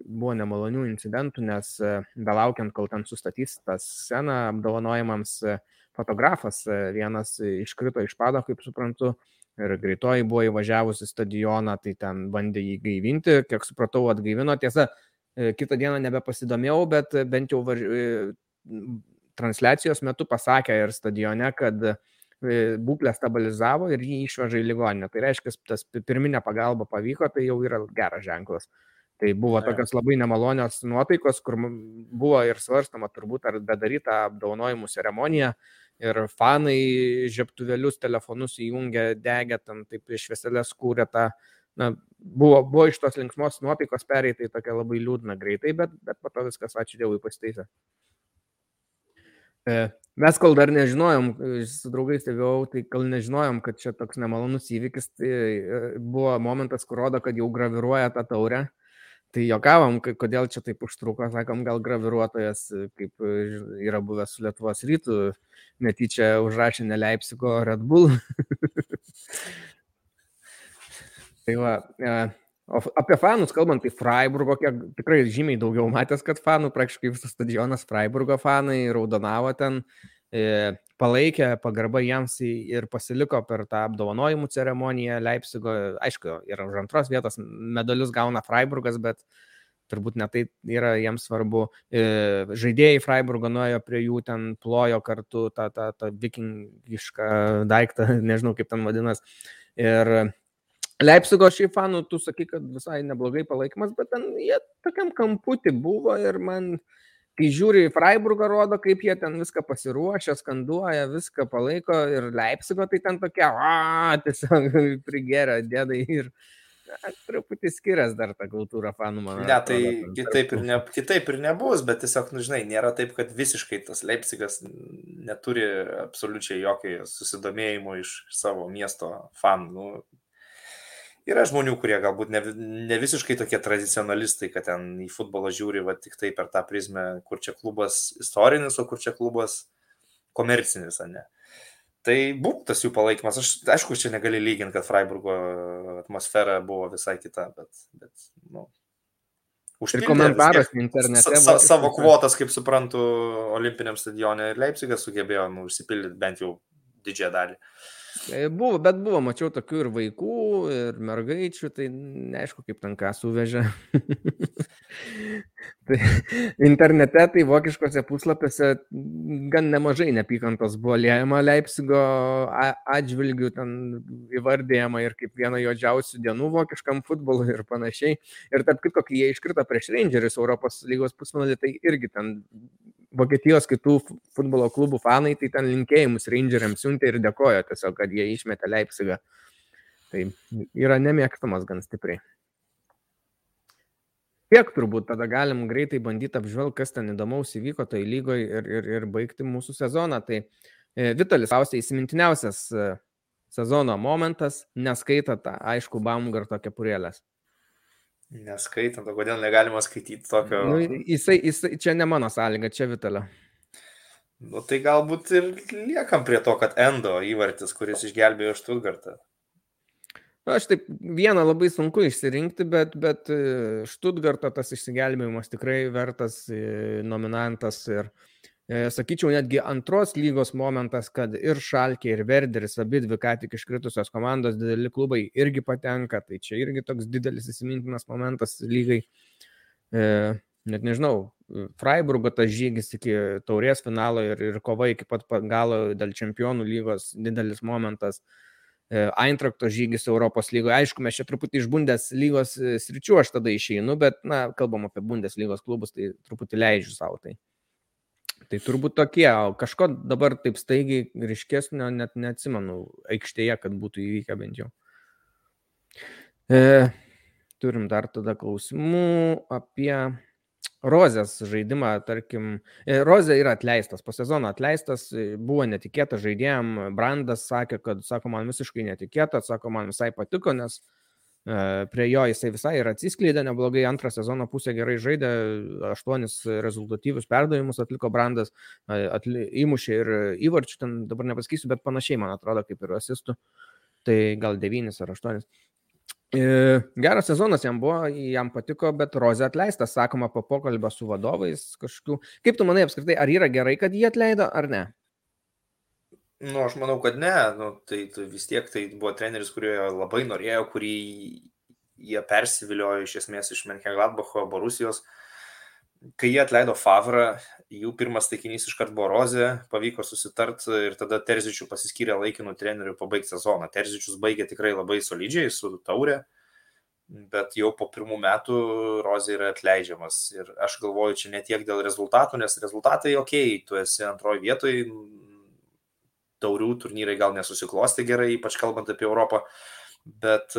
buvo nemalonių incidentų, nes e, belaukiant, kol ten sustatys tą sceną apdovanojimams, e, fotografas vienas iškrito iš pado, kaip suprantu, ir greitoji buvo įvažiavusi stadioną, tai ten bandė jį gaivinti, kiek supratau, atgaivino. Tiesa, kitą dieną nebepasidomėjau, bet bent jau var... transliacijos metu pasakė ir stadione, kad E, būklę stabilizavo ir jį išveža į ligoninę. Tai reiškia, tas pirminė pagalba pavyko, tai jau yra geras ženklas. Tai buvo tokios labai nemalonios nuotaikos, kur buvo ir svarstama turbūt, ar bedaryta apdovanojimų ceremonija ir fanai žiaptuvėlius telefonus įjungė, degė, ten taip švieselės kūrė tą, na, buvo, buvo iš tos linksmos nuotaikos pereitai tokia labai liūdna greitai, bet, bet po to viskas, ačiū Dievui, pasitaisė. E, Mes kol dar nežinojom, su draugais stebėjau, tai kol nežinojom, kad čia toks nemalonus įvykis, tai e, buvo momentas, kur rodo, kad jau graviruoja tą taurę. Tai jokavom, kodėl čia taip užtruko, sakom, gal graviruotojas, kaip yra buvęs su Lietuvos rytų, netyčia užrašė ne Leipzigo Red Bull. [LAUGHS] tai va, e, O apie fanus kalbant, tai Freiburgo, kiek tikrai žymiai daugiau matęs, kad fanų, praktiškai visas stadionas Freiburgo fanai raudonavo ten, e, palaikė pagarbą jiems ir pasiliko per tą apdovanojimų ceremoniją Leipzigo. Aišku, ir už antros vietos medalius gauna Freiburgas, bet turbūt netai yra jiems svarbu. E, žaidėjai Freiburgo nuėjo prie jų, ten plojo kartu tą, tą, tą vikingišką daiktą, [LAUGHS] nežinau kaip ten vadinasi. Ir Leipzigo šiaip fanų, tu sakai, kad visai neblogai palaikymas, bet ten jie tokiam kamputį buvo ir man, kai žiūri į Freiburgą, rodo, kaip jie ten viską pasiruošia, skanduoja, viską palaiko ir Leipzigo, tai ten tokia, a, tiesiog [LAUGHS] prigeria dėdai ir na, truputį skiriasi dar ta kultūra fanų, man. Ne, tai atrodo, kitaip ir, ne, kitaip ir nebus, bet tiesiog, nu, žinai, nėra taip, kad visiškai tas Leipzigas neturi absoliučiai jokio susidomėjimo iš savo miesto fanų. Nu, yra žmonių, kurie galbūt ne, ne visiškai tokie tradicionalistai, kad ten į futbolą žiūri va, tik tai per tą prizmę, kur čia klubas istorinis, o kur čia klubas komercinis, ne. Tai buvo tas jų palaikymas. Aš, aišku, čia negali lyginti, kad Freiburgo atmosfera buvo visai kita, bet, bet nu, Užpildė, ir komentaras internete. Sa, sa, savo kvotas, kaip suprantu, olimpiniam stadione ir Leipzigas sugebėjo nu, užsipildyti bent jau didžiąją dalį. Uh, buvo, bet buvo, mačiau tokių ir vaikų, ir mergaičių, tai neaišku, kaip ten ką suvežė. [LAUGHS] tai internete, tai vokiškose puslapiuose gan nemažai nepykantos buvo liejama Leipzigo atžvilgių, ten įvardėjama ir kaip viena juodžiausių dienų vokiškam futbolui ir panašiai. Ir tarp kitko, kai jie iškrito prieš Rangerius Europos lygos pusfinalį, tai irgi ten Vokietijos kitų futbolo klubų fanai, tai ten linkėjimus Rangeriams siuntė ir dėkojo tiesiog, kad jie išmetė Leipzigą. Tai yra nemėgstamas gan stipriai. Tiek turbūt tada galim greitai bandyti apžvelgti, kas ten įdomaus įvyko tai lygoje ir, ir, ir baigti mūsų sezoną. Tai e, Vitalis ausiai įsimintiniausias e, sezono momentas, neskaitant, aišku, Baumgarto kepurėlės. Neskaitant, o kodėl negalima skaityti tokio. Nu, jisai, jisai, čia ne mano sąlyga, čia Vitalio. Nu, tai galbūt ir liekam prie to, kad Endo įvartis, kuris išgelbėjo Štutgartą. Aš taip vieną labai sunku išsirinkti, bet, bet e, Štutgarto tas išsigelbėjimas tikrai vertas e, nominantas ir, E, sakyčiau, netgi antros lygos momentas, kad ir Šalkė, ir Verderis, abi dvi ką tik iškritusios komandos, dideli klubai irgi patenka, tai čia irgi toks didelis įsimintinas momentas lygai. E, net nežinau, Freiburgo tas žygis iki taurės finalo ir, ir kova iki pat galo dėl čempionų lygos didelis momentas. E, Eintrakto žygis Europos lygoje. Aišku, mes čia truputį iš Bundes lygos e, sričių aš tada išeinu, bet, na, kalbam apie Bundes lygos klubus, tai truputį leidžiu savo tai. Tai turbūt tokie, kažko dabar taip staigiai ryškesnio net neatsimenu aikštėje, kad būtų įvykę bent jau. E, turim dar tada klausimų apie Rozės žaidimą, tarkim, e, Rozė yra atleistas, po sezono atleistas, e, buvo netikėta žaidėjim, Brandas sakė, kad, sako, man visiškai netikėta, sako, man visai patiko, nes e, prie jo jisai visai ir atsiskleidė neblogai, antrą sezono pusę gerai žaidė, aštuonis rezultatyvius perdavimus atliko Brandas, atli, įmušė ir įvarčių, ten dabar nepasakysiu, bet panašiai, man atrodo, kaip ir asistų, tai gal devynis ar aštuonis. E, geras sezonas jam buvo, jam patiko, bet Rozė atleistas, sakoma, po pokalbio su vadovais kažkokių. Kaip tu manai apskritai, ar yra gerai, kad jį atleido, ar ne? Nu, aš manau, kad ne. Nu, tai, tai vis tiek tai buvo treneris, kurio labai norėjo, kurį jie persiviliojo iš esmės iš Menchengladbacho, Borusijos. Kai jie atleido Favrą, jų pirmas taikinys iškart buvo Rozė, pavyko susitart ir tada Terzičių pasiskyrė laikinų trenerių pabaigti sezoną. Terzičius baigė tikrai labai solidžiai su taurė, bet jau po pirmų metų Rozė yra atleidžiamas. Ir aš galvoju, čia ne tiek dėl rezultatų, nes rezultatai ok, tu esi antroji vietoje, taurių turnyrai gal nesusiklosti gerai, ypač kalbant apie Europą, bet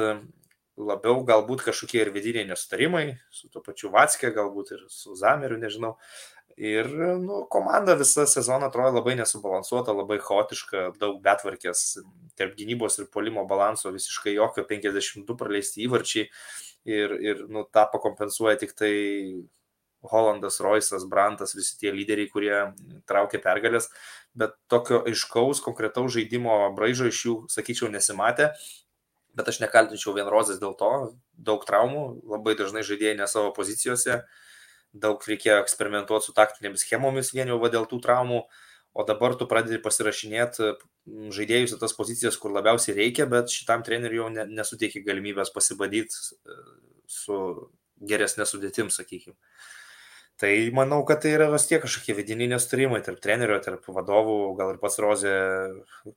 labiau galbūt kažkokie ir vidiniai nesutarimai su tuo pačiu Vatskė, galbūt ir su Zameriu, nežinau. Ir nu, komanda visą sezoną atrodo labai nesubalansuota, labai chaotiška, daug betvarkės, tarp gynybos ir polimo balanso visiškai jokio 52 praleisti įvarčiai ir, ir nu, tą pakompensuoja tik tai Holandas, Roisas, Brantas, visi tie lyderiai, kurie traukia pergalės, bet tokio aiškaus, konkretaus žaidimo braižo iš jų, sakyčiau, nesimatė. Bet aš nekaltinčiau vien Rozės dėl to, daug traumų, labai dažnai žaidėjai ne savo pozicijose, daug reikėjo eksperimentuoti su taktinėmis schemomis vien jau dėl tų traumų, o dabar tu pradedi pasirašinėti žaidėjus į tas pozicijas, kur labiausiai reikia, bet šitam treneriui jau nesuteikia galimybės pasibadyti e, su geresnė sudėtim, sakykime. Tai manau, kad tai yra vis tiek kažkokie vidiniai nesustarimai tarp trenerio, tarp vadovų, gal ir pats Rozė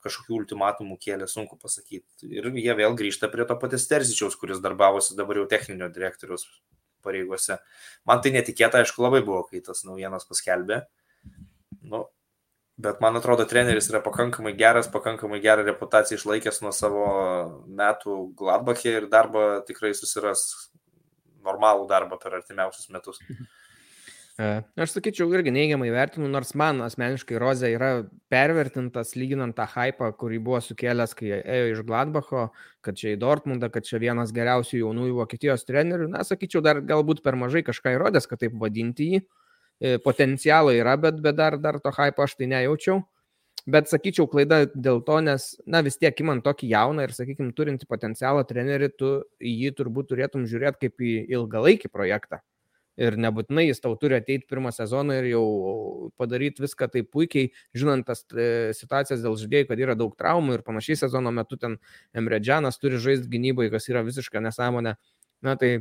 kažkokių ultimatumų kėlė, sunku pasakyti. Ir jie vėl grįžta prie to paties Terzičiaus, kuris darbavosi dabar jau techninio direktoriaus pareigose. Man tai netikėta, aišku, labai buvo, kai tas naujienas paskelbė. Nu, bet man atrodo, treneris yra pakankamai geras, pakankamai gerą reputaciją išlaikęs nuo savo metų Gladbachė ir darbą tikrai susiras normalų darbą per artimiausius metus. E, aš sakyčiau, irgi neigiamai vertinu, nors man asmeniškai Rozė yra pervertintas, lyginant tą hypą, kurį buvo sukėlęs, kai ėjo iš Gladbacho, kad čia į Dortmundą, kad čia vienas geriausių jaunųjų Vokietijos trenerių. Na, sakyčiau, dar galbūt per mažai kažką įrodęs, kad taip vadinti jį. E, potencialo yra, bet, bet dar, dar to hypo aš tai nejaučiau. Bet sakyčiau, klaida dėl to, nes, na vis tiek, imant tokį jauną ir, sakykime, turinti potencialą trenerį, tu jį turbūt turėtum žiūrėti kaip į ilgalaikį projektą ir nebūtinai jis tau turi ateiti pirmą sezoną ir jau padaryti viską taip puikiai, žinant tas e, situacijas dėl žaidėjų, kad yra daug traumų ir panašiai sezono metu ten Emredžianas turi žaisti gynybai, kas yra visiška nesąmonė. Na tai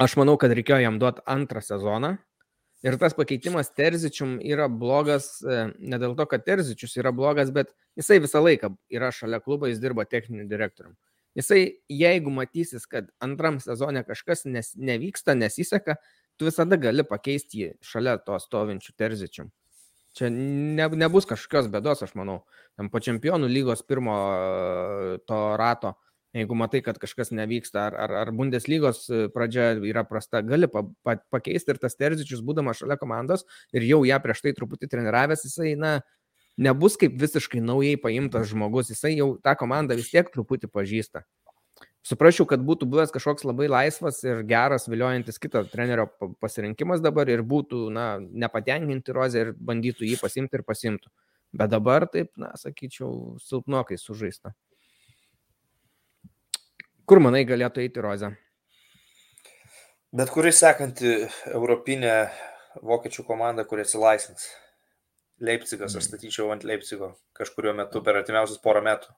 aš manau, kad reikėjo jam duoti antrą sezoną. Ir tas pakeitimas Terzičium yra blogas e, ne dėl to, kad Terzičius yra blogas, bet jisai visą laiką yra šalia klubo, jis dirba techniniu direktoriumi. Jisai, jeigu matysis, kad antram sezone kažkas nes, nevyksta, nesiseka, tu visada gali pakeisti jį šalia to stovinčių terzičių. Čia ne, nebus kažkokios bėdos, aš manau. Tam po čempionų lygos pirmo to rato, jeigu matai, kad kažkas nevyksta, ar, ar, ar Bundeslygos pradžia yra prasta, gali pa, pa, pakeisti ir tas terzičius, būdamas šalia komandos ir jau ją prieš tai truputį treniravęs, jisai, na, nebus kaip visiškai naujai paimtas žmogus, jisai jau tą komandą vis tiek truputį pažįsta. Suprasčiau, kad būtų buvęs kažkoks labai laisvas ir geras, viliojantis kito trenerio pasirinkimas dabar ir būtų, na, nepatenkinti rozę ir bandytų jį pasimti ir pasimtų. Bet dabar taip, na, sakyčiau, silpnokai sužaista. Kur manai galėtų eiti rozę? Bet kuri sekanti europinė vokiečių komanda, kuri atsilaisvins. Leipzigas, aš mm. statyčiau ant Leipzigo kažkurio metu per artimiausius porą metų.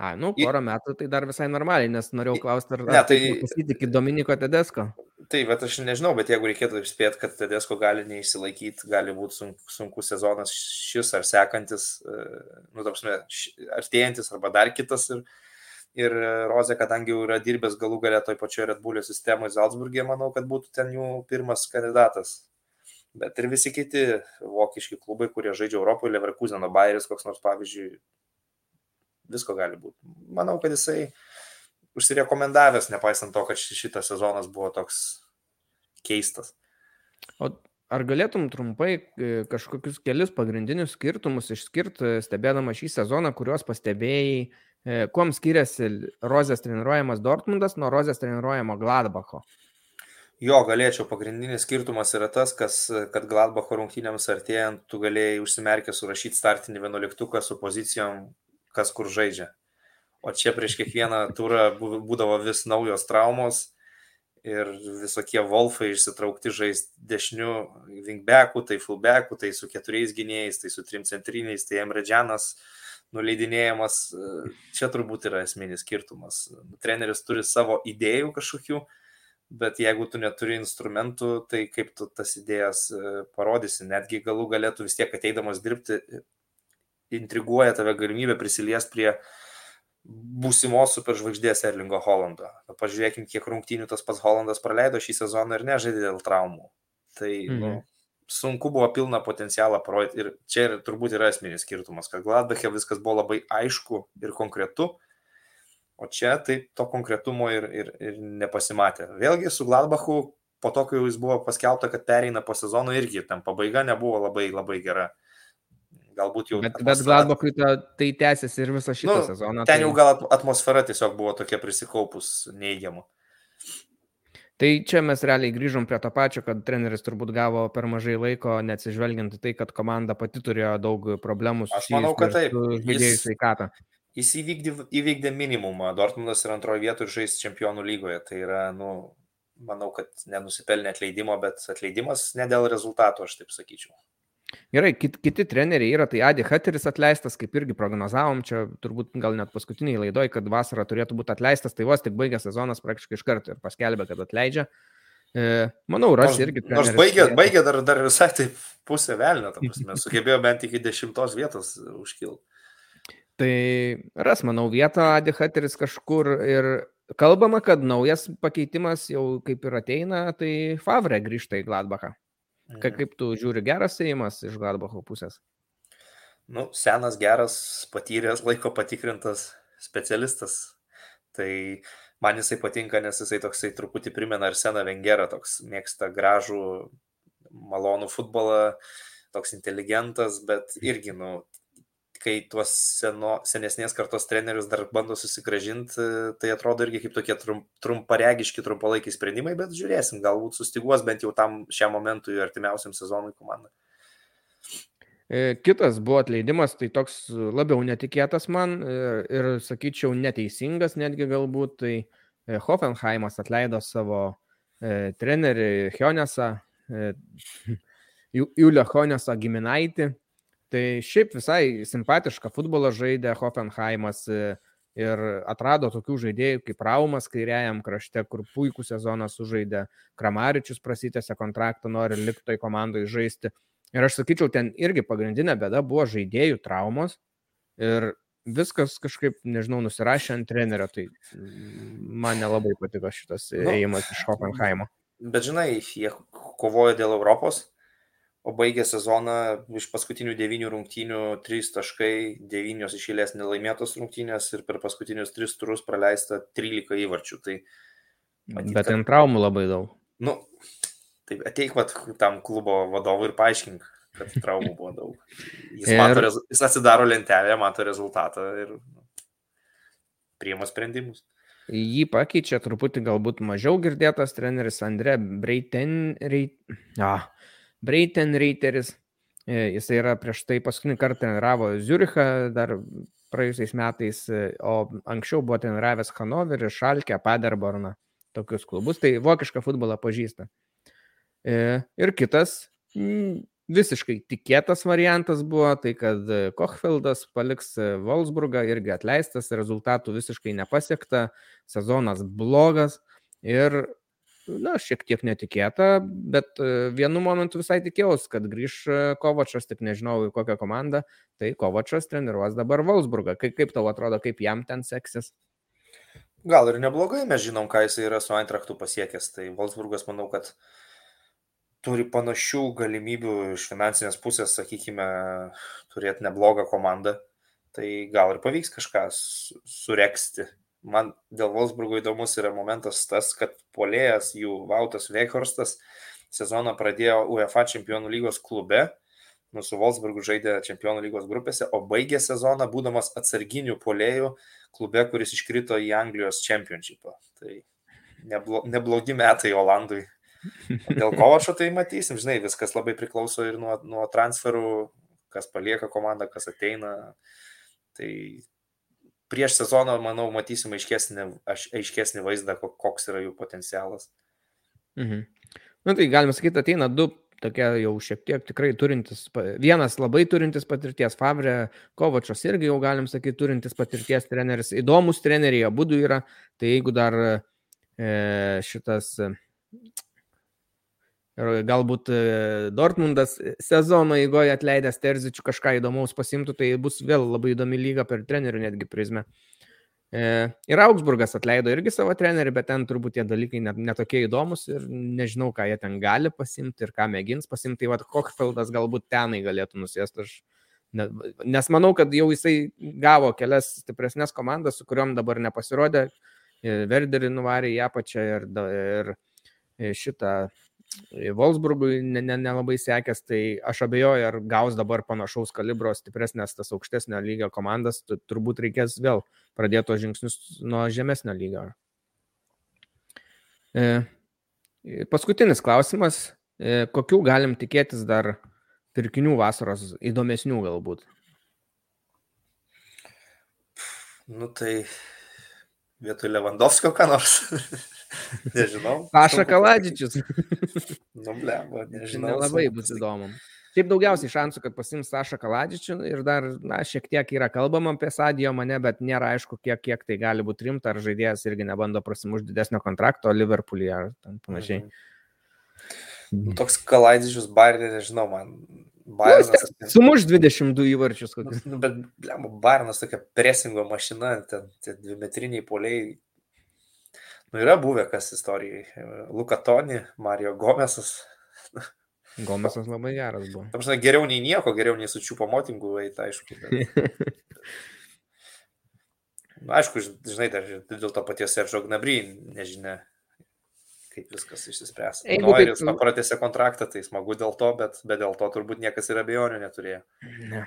A, nu, porą I... metų tai dar visai normaliai, nes norėjau klausti, ar, ne, tai pasitikė Dominiko Tedesko. Tai, bet aš nežinau, bet jeigu reikėtų spėti, kad Tedesko gali neišsilaikyti, gali būti sunkus sunku sezonas šis ar sekantis, e, nu, tapsime, artėjantis arba dar kitas. Ir, ir Rozė, kadangi jau yra dirbęs galų galę toj pačioje Red Bullio sistemoje Salzburgė, manau, kad būtų ten jų pirmas kandidatas bet ir visi kiti vokiški klubai, kurie žaidžia Europoje, Leverkuseno, Bayeris, koks nors pavyzdžiui, visko gali būti. Manau, kad jisai užsirekomendavęs, nepaisant to, kad šitas sezonas buvo toks keistas. O ar galėtum trumpai e, kažkokius kelius pagrindinius skirtumus išskirti, stebėdama šį sezoną, kuriuos pastebėjai, e, kuom skiriasi Rozės treniruojamas Dortmundas nuo Rozės treniruojamo Gladbacho? Jo, galėčiau. Pagrindinis skirtumas yra tas, kas, kad Gladbacho rungtynėms artėjant, tu galėjai užsimerkę surašyti startinį vienuoliktuką su pozicijom, kas kur žaidžia. O čia prieš kiekvieną turą būdavo vis naujos traumos ir visokie Wolfai išsitraukti žaisti dešinių wingbackų, tai fullbackų, tai su keturiais gynėjais, tai su trim centriniais, tai Emredžianas nuleidinėjamas. Čia turbūt yra esminis skirtumas. Treneris turi savo idėjų kažkokių, bet jeigu tu neturi instrumentų, tai kaip tu tas idėjas e, parodysi, netgi galų galėtų vis tiek ateidamas dirbti, intriguoja tave galimybė prisiliesti prie būsimos superžvaigždės Erlingo Holando. Pažiūrėkim, kiek rungtynių tas pats Holandas praleido šį sezoną ir nežaidė dėl traumų. Tai nu, mhm. nu, sunku buvo pilną potencialą parodyti ir čia ir turbūt yra esminis skirtumas, kad Gladbachė viskas buvo labai aišku ir konkretu, O čia tai to konkretumo ir, ir, ir nepasimatė. Vėlgi su Gladbachu, po to, kai jis buvo paskelbta, kad pereina po sezono, irgi tam pabaiga nebuvo labai labai gera. Galbūt jau. Bet, bet Gladbachui ta, tai tęsiasi ir visą šitą nu, sezoną. Ten tai... jau gal atmosfera tiesiog buvo tokia prisikaupus neigiama. Tai čia mes realiai grįžom prie to pačio, kad treneris turbūt gavo per mažai laiko, neatsižvelgiant į tai, kad komanda pati turėjo daug problemų su žaidėjų sveikatą. Jis, įvykdė, įvykdė minimumą. Dortmundas yra antroje vietoje ir žais čempionų lygoje. Tai yra, nu, manau, kad nenusipelnė atleidimo, bet atleidimas ne dėl rezultatų, aš taip sakyčiau. Gerai, kit, kiti treneriai yra, tai Adi Hateris atleistas, kaip irgi prognozavom, čia turbūt gal net paskutiniai laidoj, kad vasarą turėtų būti atleistas, tai vos tik baigė sezonas praktiškai iš karto ir paskelbė, kad atleidžia. E, manau, ras irgi. Nors baigė, baigė dar, dar visai taip pusę velnio, [LAUGHS] sugebėjo bent iki dešimtos vietos užkilti. Tai ras, manau, vietą Adihateris kažkur ir kalbama, kad naujas pakeitimas jau kaip ir ateina, tai Favre grįžta į Gladbachą. Ka, mhm. kaip tu žiūri, geras įėjimas iš Gladbacho pusės? Nu, senas, geras, patyręs, laiko patikrintas specialistas. Tai man jisai patinka, nes jisai toksai truputį primena Arseną Vengerą, toks mėgsta gražų, malonų futbolą, toks inteligentas, bet irgi, nu, kai tuos seno, senesnės kartos trenerius dar bando susigražinti, tai atrodo irgi kaip tokie trum, trumparegiški, trumpalaikiai sprendimai, bet žiūrėsim, galbūt sustiguos bent jau tam šiam momentui artimiausiam sezonui komanda. E, kitas buvo atleidimas, tai toks labiau netikėtas man ir, ir sakyčiau, neteisingas netgi galbūt, tai e, Hoffenheimas atleido savo e, trenerį Hionesą, e, [LAUGHS] Julio Hionesą giminaitį, Tai šiaip visai simpatišką futbolą žaidė Hoffenheimas e, ir atrado tokių žaidėjų kaip Raumas kairiajam krašte, kur puikų sezoną sužaidė, Kramaričius prasitėse kontraktą, nori likti toj komandai žaisti. Ir aš sakyčiau, ten irgi pagrindinė bėda buvo žaidėjų traumos ir viskas kažkaip, nežinau, nusirašė ant trenerio, tai man nelabai patiko šitas nu, ėjimas iš Hoffenheimo. Bet žinai, jie kovojo dėl Europos, o baigė sezoną iš paskutinių devynių rungtynių 3 taškai, 9 iš eilės nelaimėtos rungtynės ir per paskutinius 3 turus praleista 13 įvarčių. Tai, matyt, Bet ten traumų labai daug. Nu, tai ateik vat, tam klubo vadovui ir paaiškink, kad traumų buvo daug. Jis, [LAUGHS] ir... mato, jis atsidaro lentelę, mato rezultatą ir priima sprendimus. Jį pakeičia truputį galbūt mažiau girdėtas treneris Andrė Breiten. Reit... Ah, Breitenreiteris. E, jis yra prieš tai paskutinį kartą treniravo Zürichą dar praėjusiais metais, e, o anksčiau buvo treniravęs Hanoverį, Šalkę, Paderborną, tokius klubus, tai vokišką futbolą pažįsta. E, ir kitas visiškai tikėtas variantas buvo tai, kad Kochfeldas paliks Wolfsburgą irgi atleistas, rezultatų visiškai nepasiekta, sezonas blogas ir na, šiek tiek netikėta, bet e, vienu momentu visai tikėjausi, kad grįž e, Kovačas, tik nežinau į kokią komandą, tai Kovačas treniruos dabar Valsburgą. Kaip, kaip tau atrodo, kaip jam ten seksis? Gal ir neblogai, mes žinom, ką jis yra su Eintrachtu pasiekęs. Tai Valsburgas, manau, kad turi panašių galimybių iš finansinės pusės, sakykime, turėti neblogą komandą. Tai gal ir pavyks kažką sureksti man dėl Wolfsburgo įdomus yra momentas tas, kad polėjas jų Vautas Veikhorstas sezoną pradėjo UEFA čempionų lygos klube, nu, su Wolfsburgu žaidė čempionų lygos grupėse, o baigė sezoną būdamas atsarginių polėjų klube, kuris iškrito į Anglijos čempionšipą. Tai neblo, neblogi metai Olandui. Dėl Kovačio tai matysim, žinai, viskas labai priklauso ir nuo, nuo transferų, kas palieka komandą, kas ateina. Tai prieš sezoną, manau, matysim aiškesnį, aiškesnį vaizdą, koks yra jų potencialas. Mhm. Na nu, tai galima sakyti, ateina du tokie jau šiek tiek tikrai turintis, vienas labai turintis patirties, Favrė Kovačas irgi jau galim sakyti turintis patirties treneris, įdomus treneriai, abu yra, tai jeigu dar e, šitas Ir galbūt e, Dortmundas sezono įgoje atleidęs Terzičių kažką įdomaus pasimtų, tai bus vėl labai įdomi lyga per trenerių netgi prizmę. E, ir Augsburgas atleido irgi savo trenerių, bet ten turbūt tie dalykai netokie net įdomus ir nežinau, ką jie ten gali pasimti ir ką mėgins pasimti. Tai vad Kochfeldas galbūt tenai galėtų nusėsti. Aš Nes manau, kad jau jisai gavo kelias stipresnės komandas, su kuriuom dabar nepasirodė. Verderį nuvarė į apačią ir, ir šitą Wolfsburgui nelabai ne, ne sekęs, tai aš abejoju, ar gaus dabar panašaus kalibro stipresnės tas aukštesnio lygio komandas, turbūt reikės vėl pradėti tos žingsnius nuo žemesnio lygio. E, paskutinis klausimas, e, kokių galim tikėtis dar pirkinių vasaros įdomesnių galbūt? Nu tai vietoj Lewandowskio ką nors. [LAUGHS] Nežinau. Paša Kaladžičius. nu, blemba, [LAUGHS] nežinau. Nelabai bus įdomu. Šiaip daugiausiai šansų, kad pasims Sašą Kaladžičių ir dar, na, šiek tiek yra kalbama apie Sadijo mane, bet nėra aišku, kiek, kiek tai gali būti rimta, ar žaidėjas irgi nebando prasimušti didesnio kontrakto Liverpoolį ar panašiai. Mhm. Toks Kaladžičius Bayernė, nežinau, man. Bayernas. Nu, sumuš 22 įvarčius kokius. Nu, bet, blem, Bayernas tokia presingo mašina, ten tie dvimetriniai poliai Nu, yra buvę kas istorijai. Luka Toni, Mario Gomesas. Gomesas labai geras buvo. Tam žinai, geriau nei nieko, geriau nei sučiupo motingų eiti, aišku. Bet... [LAUGHS] Aišku, žinai, dar dėl to paties Seržo Gnabry, nežinia, kaip viskas išsispręs. Jeigu Noiris taip... pratęsė kontraktą, tai smagu dėl to, bet, bet dėl to turbūt niekas ir abejonių neturėjo. Ne.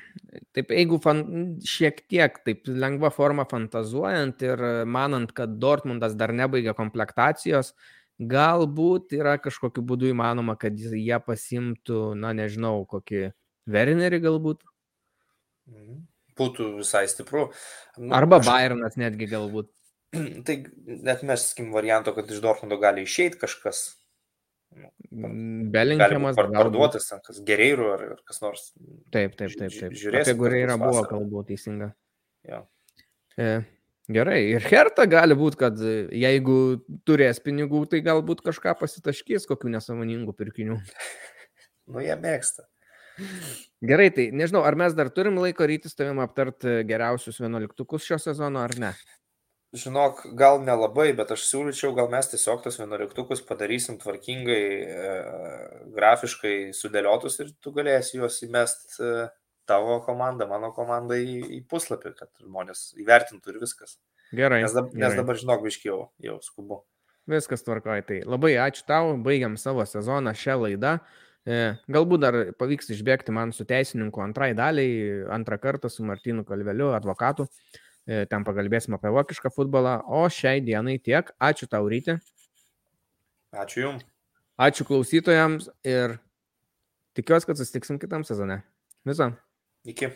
Taip, jeigu fan, šiek tiek taip lengva forma fantazuojant ir manant, kad Dortmundas dar nebaigia komplektacijos, galbūt yra kažkokiu būdu įmanoma, kad jie pasimtų, na nežinau, kokį Wernerį galbūt. Mhm. Būtų visai stipru. Nu, Arba aš... Bayernas netgi galbūt. [CLEARS THROAT] Tai net meskim varianto, kad iš Dortmundo gali išeiti kažkas. Nu, mm, Belinkiamas. Par, parduotas, ten, kas Gereirų ar, ar kas nors. Taip, taip, taip. taip. Žiūrėsim. Apie Gereirą buvo kalbų teisinga. Ja. E, gerai, ir Herta gali būti, kad jeigu turės pinigų, tai galbūt kažką pasitaškys, kokių nesąmoningų pirkinių. [LAUGHS] nu, jie mėgsta. Gerai, tai nežinau, ar mes dar turim laiko rytis tavim aptart geriausius vienuoliktukus šio sezono ar ne? Žinok, gal nelabai, bet aš siūlyčiau, gal mes tiesiog tos vienuoliktukus padarysim tvarkingai, e, grafiškai sudėliotus ir tu galėsi juos įmest e, tavo komandą, mano komandą į, į puslapį, kad žmonės įvertintų ir viskas. Gerai. Nes, dab, gerai. nes dabar, žinok, biškiau jau skubu. Viskas tvarkoja. Tai labai ačiū tau, baigiam savo sezoną šią laidą. E, galbūt dar pavyks išbėgti man su teisininku antrai daliai, antrą kartą su Martinu Kalveliu, advokatu. E, ten pakalbėsim apie vokišką futbolą. O šiai dienai tiek. Ačiū tau, Ryti. Ačiū Jums. Ačiū klausytojams ir tikiuosi, kad susitiksim kitam sezone. Viso. Iki.